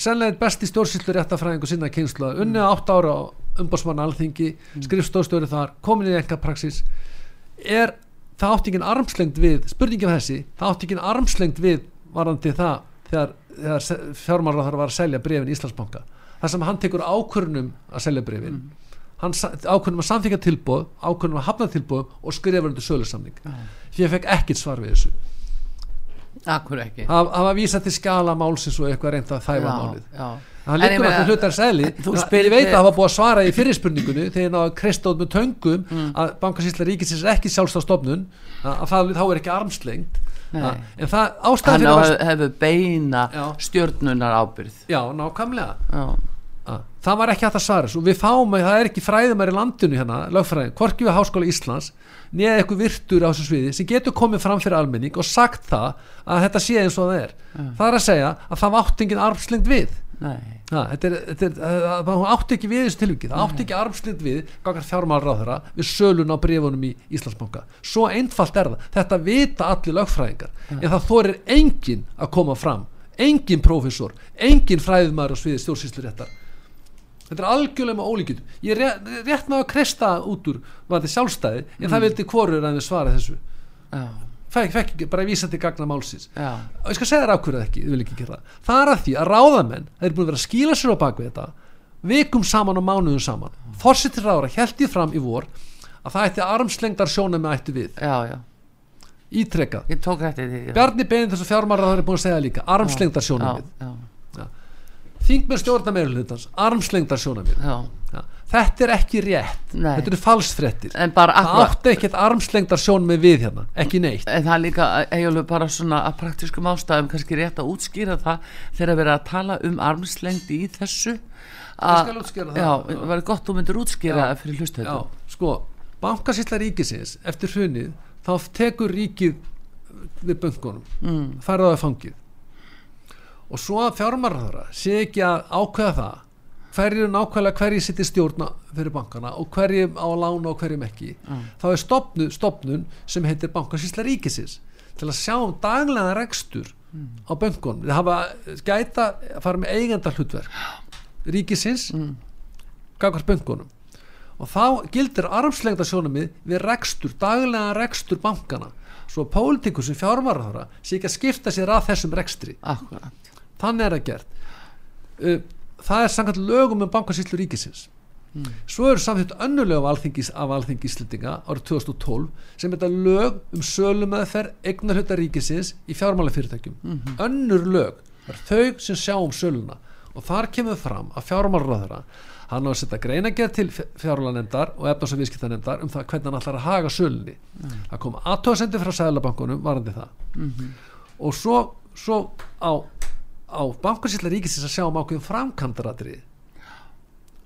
Senlega besti stjórnsýslu réttafræðingu sinna kynslu Unnið átt ára á umbásmann alþingi Skrifstofstjóri þar Komin í enga praxis Er það átt ekki armslengt við Spurningin þessi Það átt ekki armslengt við Varandi það Þegar, þegar fjármálar þarf að selja brefin í Íslandsbanka. Það sem hann tekur ákvörnum að selja brefin hann sa- ákvörðum að samþykja tilbóð ákvörðum að hafna tilbóð og skrifa undir sölusamning. Því ég fekk ekkit svar við þessu. Akkur ekki. það var vísað til skala málsins og eitthvað reynd að þæfa málið. já. Það liggur alltaf hlutar sæli ég veit að það var búið að svara í fyrir spurningunni þegar að kreista út með töngum Mm. að bankasýsla ríkisins er ekki sjálfstafstofnun að, að það, þá er ekki armslengt Nei. að, en það Hann fyrir var hefur beina Já. stjórnunar ábyrð. já, nákvæmlega Já, að, það var ekki að svara þessu við fáum, það er ekki fræðumar í landinu hérna, lögfræðin, hvorki við Háskóla Íslands neða eitthvað virtur á þessu sviði sem getur komið fram fyrir almenning og sagt það að þetta sé eins og það er það er að segja að það átti engin armslengt við Ha, þetta er, þetta er, það, það átti ekki við þessu tilviki, það átti ekki armslind við gangast fjármálráðara við sölun á brefunum í Íslandsbanka. Svo einfalt er það, þetta vita allir lögfræðingar, en það þorir engin að koma fram, engin prófessor engin fræðumæður á sviði stjórnsýslu réttar þetta er algjörlega með ólíkjum ég er rétt, rétt með að kresta út úr varði sjálfstæði, en það vildi hvorur að við svara þessu, já, fekk, fekk bara að vísa til gagna málsins. Já, og ég skal segja þér ákvörðu ekki, ég vil ekki gera það. Það er að því að ráðamenn þeir eru búin að vera að skýla sér á bakvið þetta vikum saman og mánuðum saman. Fórsettir ráðra held ég fram í vor að það ætti armslengdar sjónum með ættu við. Já, já, ítrekkað ég tók þetta í því já. Bjarni Bein þessu fjármáraður er búin að segja líka armslengdar sjónum já, þingmenn stjórna meirulhutans armslengdar sjónum já, þetta er ekki rétt Nei. þetta eru falsfrettir það átti ekkert armslengdar sjónum við hérna ekki neitt En það er líka eiginlega bara svona að praktiskum ástæðum kannski rétt að útskýra það þegar að vera að tala um armslengdi í þessu það. Já, það var gott þú myndir útskýra Já. fyrir hlustu Já, sko, bankasýsla ríkisins eftir hrunið, þá tekur ríkið við böngunum mm. færða það fangið og svo að fjármarðara sé ekki að ákveða það hverju nákvæmlega hverju sitt í stjórna fyrir bankana og hverju á lána og hverjum ekki þá er stopnu, stopnun sem heitir bankasýsla ríkisins til að sjá um daglega rekstur á böngunum það hafa gæta að fara með eigenda hlutverk ríkisins mm. gagvart böngunum og þá gildir armslengda sjónumið við rekstur, daglega rekstur bankana svo að pólitíkur sem fjármarðara sé ekki að skipta sér að þessum rekstri. Akkurat. Þannig er það gert. Uh, það er samkvæmt lögum um bankasýslu ríkisins. Svo eru samþýtt önnulög af alþingis af alþingi Íslendinga árið 2012 sem þetta lög um sölumeðferð eignarhutta ríkisins í fjármálafyrirtækjum. Önnur lög, er þau sem sjá um söluna og þar kemur fram að fjármálaráðara hann á að setja greinagerð til fjármálanemdar og efnars og viðskiptanemdar um það hvernig hann ætlar að haga sölunni. Það kom aðtóðsendir frá sæðlabankunum varandi það. Og svo, svo á, á bankasýsla ríkisins að sjá um ákveðum framkvæmdaratrið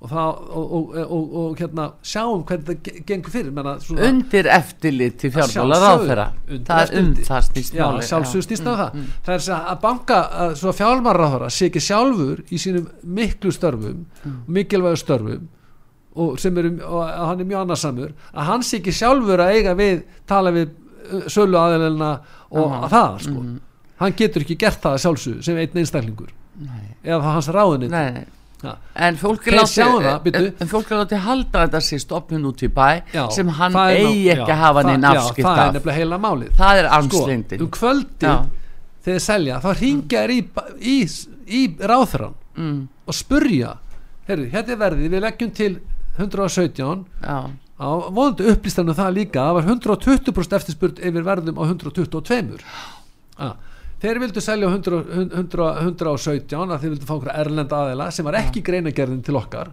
og, og, og, og, og hérna sjáum hvernig það ge- gengur fyrir menna, svona, Undir eftirlit til fjármála ráðherra Það er um það snýst já, málið, sjálfsögur snýst á það það. er að, banka, að, svo fjármálaráðara sé ekki sjálfur í sínum miklu störfum mikilvægu störfum og að hann er mjög annarsamur að hann sé ekki sjálfur að eiga við tala við sölu aðeilina og Aha. að það sko hann getur ekki gert það sjálfsög sem einn einstaklingur. Nei. eða það hans ja. En fólk er látið er látið halda að þetta sé stopnum út í bæ Já, sem hann er eigi ekki já, að hafa já, afskipt það er af. nefnilega heila málið. Það er sko, armslengdin. um kvöldi þegar selja þá ringja þér í, í, í ráðherran mm, og spurja herru, hérna er verðið, við leggjum til 117 Já, á vonandi upplýstanum það líka það var 120% eftirspurt yfir verðum á 122 ah. Þeir vildu selja á 100, 100, 117 að þeir vildu fá einhverja erlenda aðeila sem var ekki greinagerðin til okkar.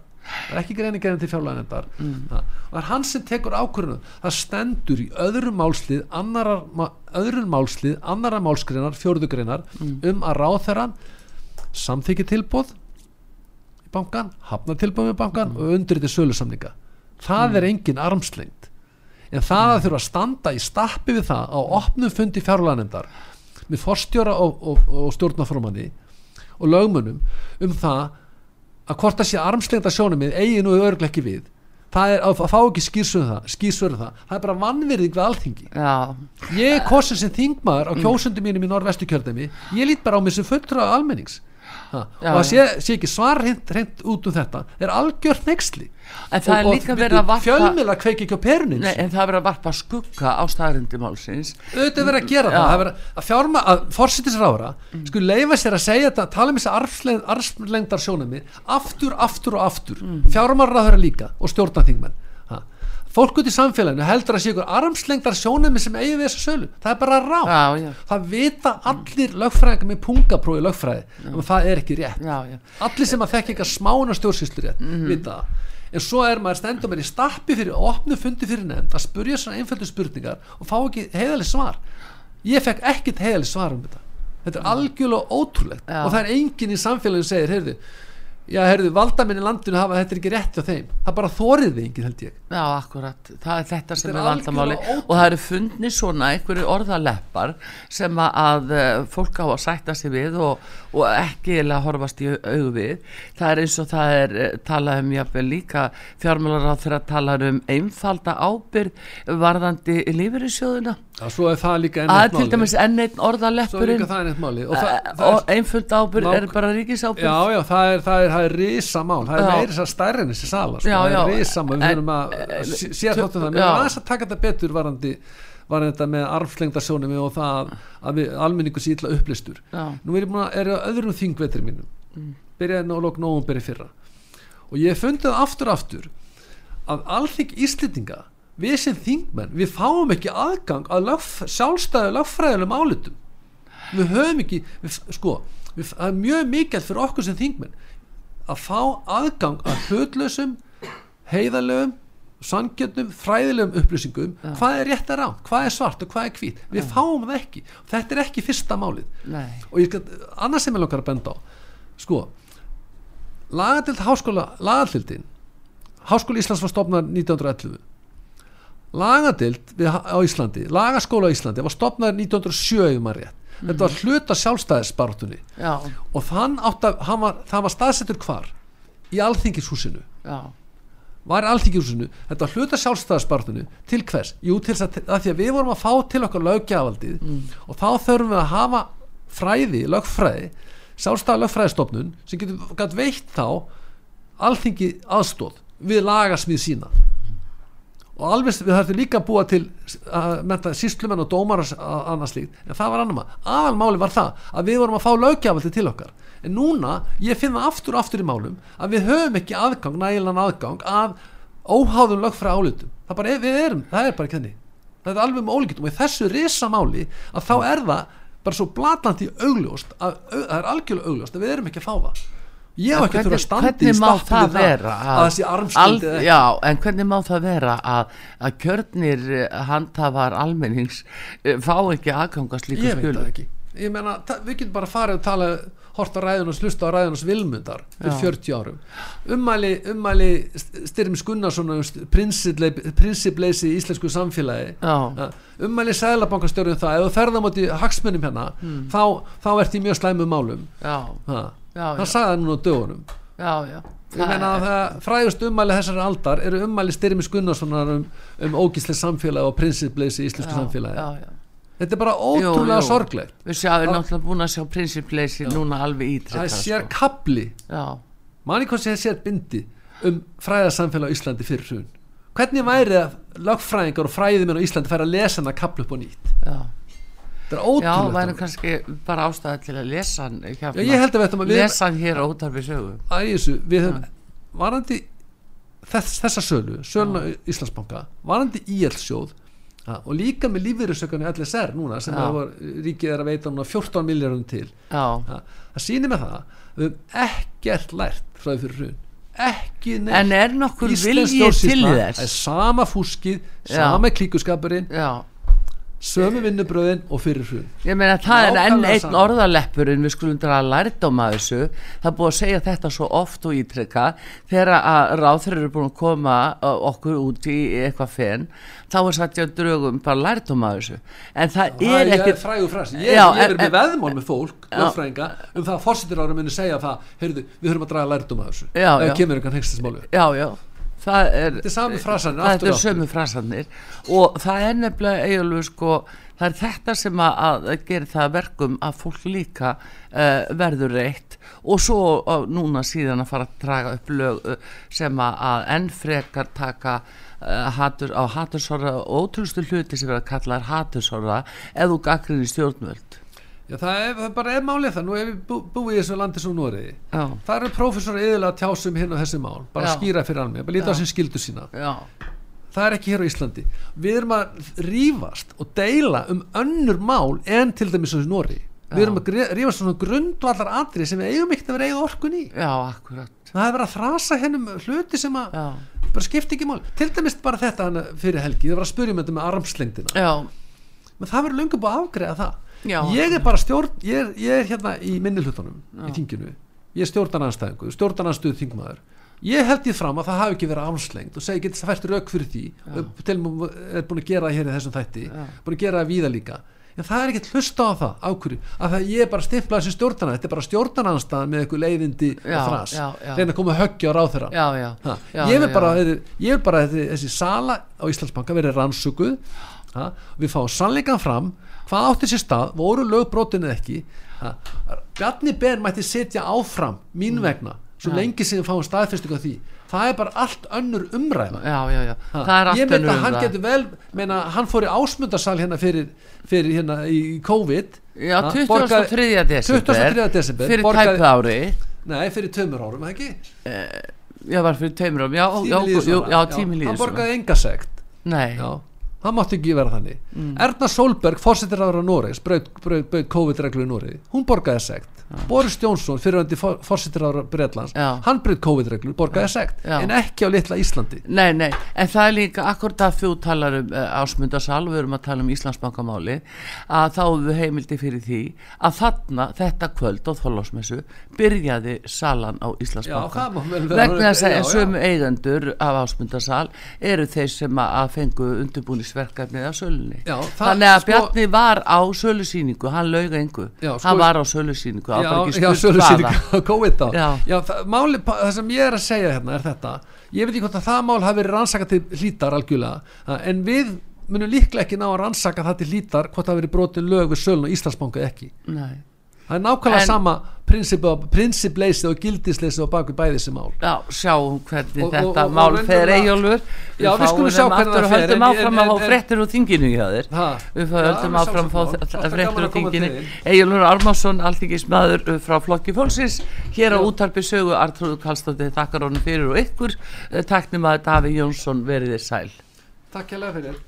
Var ekki greinagerðin til fjárlæðanendar mm. og það er hann sem tekur ákvörðunum það stendur í öðrum málslið annarar, öðrum málslið annara málskreinar, fjórðugreinar um að ráðherran samþykki tilbóð í bankan, hafna tilbúið með bankan og undir þetta sölusamninga. Það er engin armslengt en það að þurfa að standa í stappi við það á opnum fundi fjárlaganendar með forstjóra og, og, og stjórnaformanni og lögmunum um það að hvort það sé armslengta sjónum við eigi nú örglega ekki við. Það er að fá ekki skýrsöðu það, skýrsöðu það. Það er bara vannvirðing við alþingi. Já, ég er kosin sem þingmaður á kjósundum mínum í norðvestu kjördæmi ég lít bara á mig sem fulltrúa almennings ha. Og að sé, sé ekki svar hreint út um þetta er algjört nexli en það er líka verið að varpa fjölmjöla kveiki ekki á perunins Nei, en það er verið að varpa skugga á staðrindi málsins auðvitað er verið að gera það, það að fjárma að fórsitisrára mm. skulle leifa sér að segja þetta tala um þessi arfslengdar sjónami aftur, aftur og aftur mm. fjármálaráður líka og stjórnaþingmenn. Fólk út í samfélaginu heldur að sé ykkur armslengdar sjónami sem eigi við þessa sölu. Það er bara rá Já, já, það vita allir lögfræðingar með pungaprófi lögfræði og það er ekki rétt. Já, allir sem að þekki eitthvað smána stjórnsýslu rétt vita það. En svo er maður stendur mér í stappi fyrir opnu fundi fyrir nefnd að spurja svona einföldu spurningar og fá ekki heiðaleg svar. Ég fekk ekkert heiðaleg svar um þetta. Þetta er algjörlega ótrúlegt. Og það er enginn í samfélaginu segir heyrðu, já heyrðu, valdamenn í landinu hafa þetta er ekki rétt hjá þeim. Það bara þórið þið enginn held ég Já, akkurat, það er þetta sem er er vandamáli. Og það eru fundni svona einhverju orðaleppar sem að, eh, fólk á að sætta sig við og, og ekki eða horfast í au- augu við. Það er eins og það er eh, talað um jafnvel líka fjármálar á þeirra talar um einfalda ábyrð varðandi lífeyrissjóðuna já, svo er það líka enn að eitt til máli dæmis enn einn svo er orðaleppurinn líka það enn eitt máli og, og, það, það er, og einfölda ábyrð Nák- er bara ríkisábyrð Já, já, það er, það er, það er risa mál það er Já. meiri þess að stærri það sér þáttum það, erum aðeins að taka þetta betur varandi, varandi þetta með arflengdarsjónum og það að við, almenningu sé illa upplistur Já, nú er ég búin að, er á öðrum þingvetri mínum. Mm. byrjaði nú og lók nógum byrja fyrra. Og ég fundið það aftur og aftur að alþing Íslendinga við sem þingmenn, við fáum ekki aðgang að lögf, sjálfstæðu lögfræðilegum álitum. Við höfum ekki við, sko, við, það er mjög mikilvægt fyrir okkur sem þingmenn að fá aðgang að hlutlausum heiðarlegum sangjöndum, fræðilegum upplýsingum Já. hvað er rétt að rám, hvað er svart og hvað er hvít. Við fáum það ekki, þetta er ekki fyrsta málið. Nei. og ég skal, annars sem ég langar að benda á sko lagadild háskóla, lagadildin Háskóli Íslands var stopnað 1911 lagadild við, á Íslandi, lagaskóla á Íslandi var stopnað 1907 ef maður rétt. Þetta var hluta sjálfstæðisbartunni Já, og þann átt að var, það var staðsettur hvar? Í alþingishúsinu. Já, var í alþingishúsinu þetta hluta sjálfstæðisbartunni til hvers? Jú, til þess að, að því að við vorum að fá til okkar löggjafaldið og þá þurfum við að hafa fræði, lögfræði sjálfstæða lögfræðistofnun sem getur veitt þá alþingi aðstóð við lagasmíð sína og alveg við þarfum líka að búa til að menta síslumenn og dómar og annað slíkt, en það var annar maður aðalmáli var það að við vorum að fá löggjafaldi til okkar. En núna, ég finna aftur og aftur í málum að við höfum ekki aðgang nægilegan aðgang að óháðum lögfræð álitum. Það, bara, er- erum, það er bara ekki þenni það er alveg með ólíkitum og í þessu risamáli að þá er það bara svo blatandi augljóst að au- það er algjörlega augljóst að við erum ekki að fá það ég hef ekki að þurfa að standa í við það vera að það sé ekki? Já, en hvernig má það vera að, að kjörnir eh, handhafar almennings eh, fá ekki aðgangast líka ég veit skjölu það ekki. Ég meina, við getum bara farið að tala hort á ræðunars, hlusta á ræðunars vilmundar fyrir Já. 40 árum. Ummæli, ummæli Styrmis Gunnarsson um prinsipleysi í íslensku samfélagi. Já, ummæli sæðlabankastjórið það. Ef þú ferða á móti hagsmunum hérna Hmm. þá, þá ert í mjög slæmum málum. Já, hann já, sagði það núna á dögunum já, já. ég meina að það fræðust ummæli þessari aldar eru ummæli Styrmis Gunnarssonar um, um ógíslega samfélagi og prinsipleysi í íslensku samfélagi já, já. þetta er bara ótrúlega jú. sorglegt Við sjáum Já. náttúrulega búin að sjá prinsippleysi núna alveg það ítrekka er sér sko. kapli Já, manni hvað sé sér bindi um fræðarsamfélag á Íslandi fyrir hrun hvernig væri að lögfræðingar og fræðimenn á Íslandi færi að lesa hana kaplu upp á nýtt já þetta er Já, ótrúlegt væri kannski bara ástæða til að lesa hann hérna, Já, ég held að við ættum að lesa hann hér á útarfi sögu. Þessu, við höfum varandi þess, þessa sölu söluna Íslandsbanka, varandi íelsjóð og líka með lífyrirsökunni LSR núna sem Já. það var, ríkið er að veita núna 14 miljardum til. Já, það sýnir með það við höfum ekkert lært frá því fyrir hrun. Ekki neitt. En er nokkur Íslensk vilji til stjórnsýsla er þess sama fúskið, Já. sama klíkuskapurinn. Já, sömu vinnubröðin og fyrir hrun. Ég meina það er enn einn orðaleppurinn við skulum draga lærdóma af þessu. Það búið að segja þetta svo oft og ítrekka þegar að ráþur eru búin að koma uh, okkur út í eitthvað fenn þá er satt ég að drögum bara lærdóma af þessu. En það það er er frasi ég, Já, ég er með veðmál með fólk lögfræðinga, um það að fórsetir ára muni segja það, heyrðu, við höfum að draga lærdum af þessu. Já, já. kemur einhvern hengstismálu já, já það er, Þetta er sömu frasanir og það er nefnilega eiginlega sko það er þetta sem að, að gera það að verkum að fólk líka uh, verður reitt. Og svo uh, núna síðan að fara að draga upp lög uh, sem að, að enn frekar taka uh, hatur, á hatursorða og ótrústu hluti sem verður að kalla hatursorða ef þú gaggrinni stjórnvöld Já, það, er, það bara er málið það, nú ef við bú, búið í þessu landi svo Nóriði já, það eru prófessori yðurlega tjásum hinn og þessi mál bara Já. skýra fyrir alveg, bara líta á sem skildu sína. Já, það er ekki hér á Íslandi. Við erum að rífast og deila um önnur mál en til dæmis þessu Nóri við erum að rífast um svona grundvallar atri sem við eigum ekkert að vera eigið orkun í. Það er verið að þrasa hennum hluti sem að bara skipti ekki mál til dæmis bara þetta fyrir helgi það var að spyrja um þetta með armslengdina. Já, menn það verður löngu búið að afgreða það Já. ég er bara stjórn ég er, ég er hérna í minni hlutunum í þinginu, ég er stjórnarnanstæðingu stjórnarnanstuð þingmaður. Ég held ég fram að það hafi ekki verið afslengt og segi getið það fært rauk fyrir því. Til og með er búin að gera það hér í þessum þætti Já. búin að gera það víða líka. En það er ekkert hlusta á það ákvörðu að það ég er bara stimplað sem stjórnarnan þetta er bara stjórnarnanstæðan með eitthvað leiðindi Já, og þras, já, já. reyna að koma að höggja á ráþurra já, já, Ha, já ég vil bara, já. ég vil bara þessi sala á Íslandsbanka verið rannsökuð. Ha, við fáum sannleikan fram hvað átti sér stað, voru lögbrótin eða ekki? Bjarni Ben mætti setja áfram mín vegna svo Mm. Lengi sem fáum staðfestingu á því. Það er bara allt önnur umræða. Já, já, já. Ég önnur að hann getur vel meina, hann fór í ásmundarsal hérna fyrir, fyrir hérna í COVID. Já, Ha, 23. borgaði- desember. 23. desember fyrir tæpu ári. Nei, fyrir tömur árum, ekki? Já, var fyrir tveimur árum, já, tími líður hann borgaði enga sekt. Nei, það mátti ekki vera þannig Mm. Erna Solberg, fórsetir ára Noregs braut, braut, braut COVID-reglu í Noregi hún borgaði sekt Boris Johnson, fyrirvændi fórsetir ára Bretlands Já. hann braut COVID-reglu, borgaði sekt Já. en ekki á litla Íslandi Nei, nei, en það er líka akkurat að þú talar um uh, ásmundasal, við erum að tala um Íslandsbankamáli, að þá hefur við heimildi fyrir því að þarna þetta kvöld á þorlásmessu byrjaði salan á Íslandsbanka. Vegna þess að sömu eigendur af ásmundasal eru þeir sem að að fengu undirbúnisverkefnið af sölunni. Já, Þannig að sko- Bjarni var á sölusýningu, hann lauga engu, Já, sko- hann var á sölusýningu, já, já, spurt sölusýning hvaða. á COVID þá máli, það sem ég er að segja hérna er þetta ég veit ekki hvort að það mál hafi verið rannsakað til hlítar algjörlega að- en við munum líklega ekki ná að rannsaka það til hlítar hvort það hafi verið brotin lög við sölun og Íslandsbanka ekki Nei. Það er nákvæmlega En- sama prinsipleysið og gildisleysið á baku bæði þessi mál. Já, sjáum hvernig Og- þetta og- og- mál og fer Já, við það fer, fer. Höldum áfram að fá fréttir úr þinginu hjá. Við Já, höldum áfram að fá gaman úr þinginu til þín. Eyjólfur Ármarsson, alþingismæður frá Flokki Fólksins Hér á útarpi sögu Artrúðu Kallstótti þakkar honum fyrir og ykkur Taknum að Daví Jónsson verið þér sæl. Takk fyrir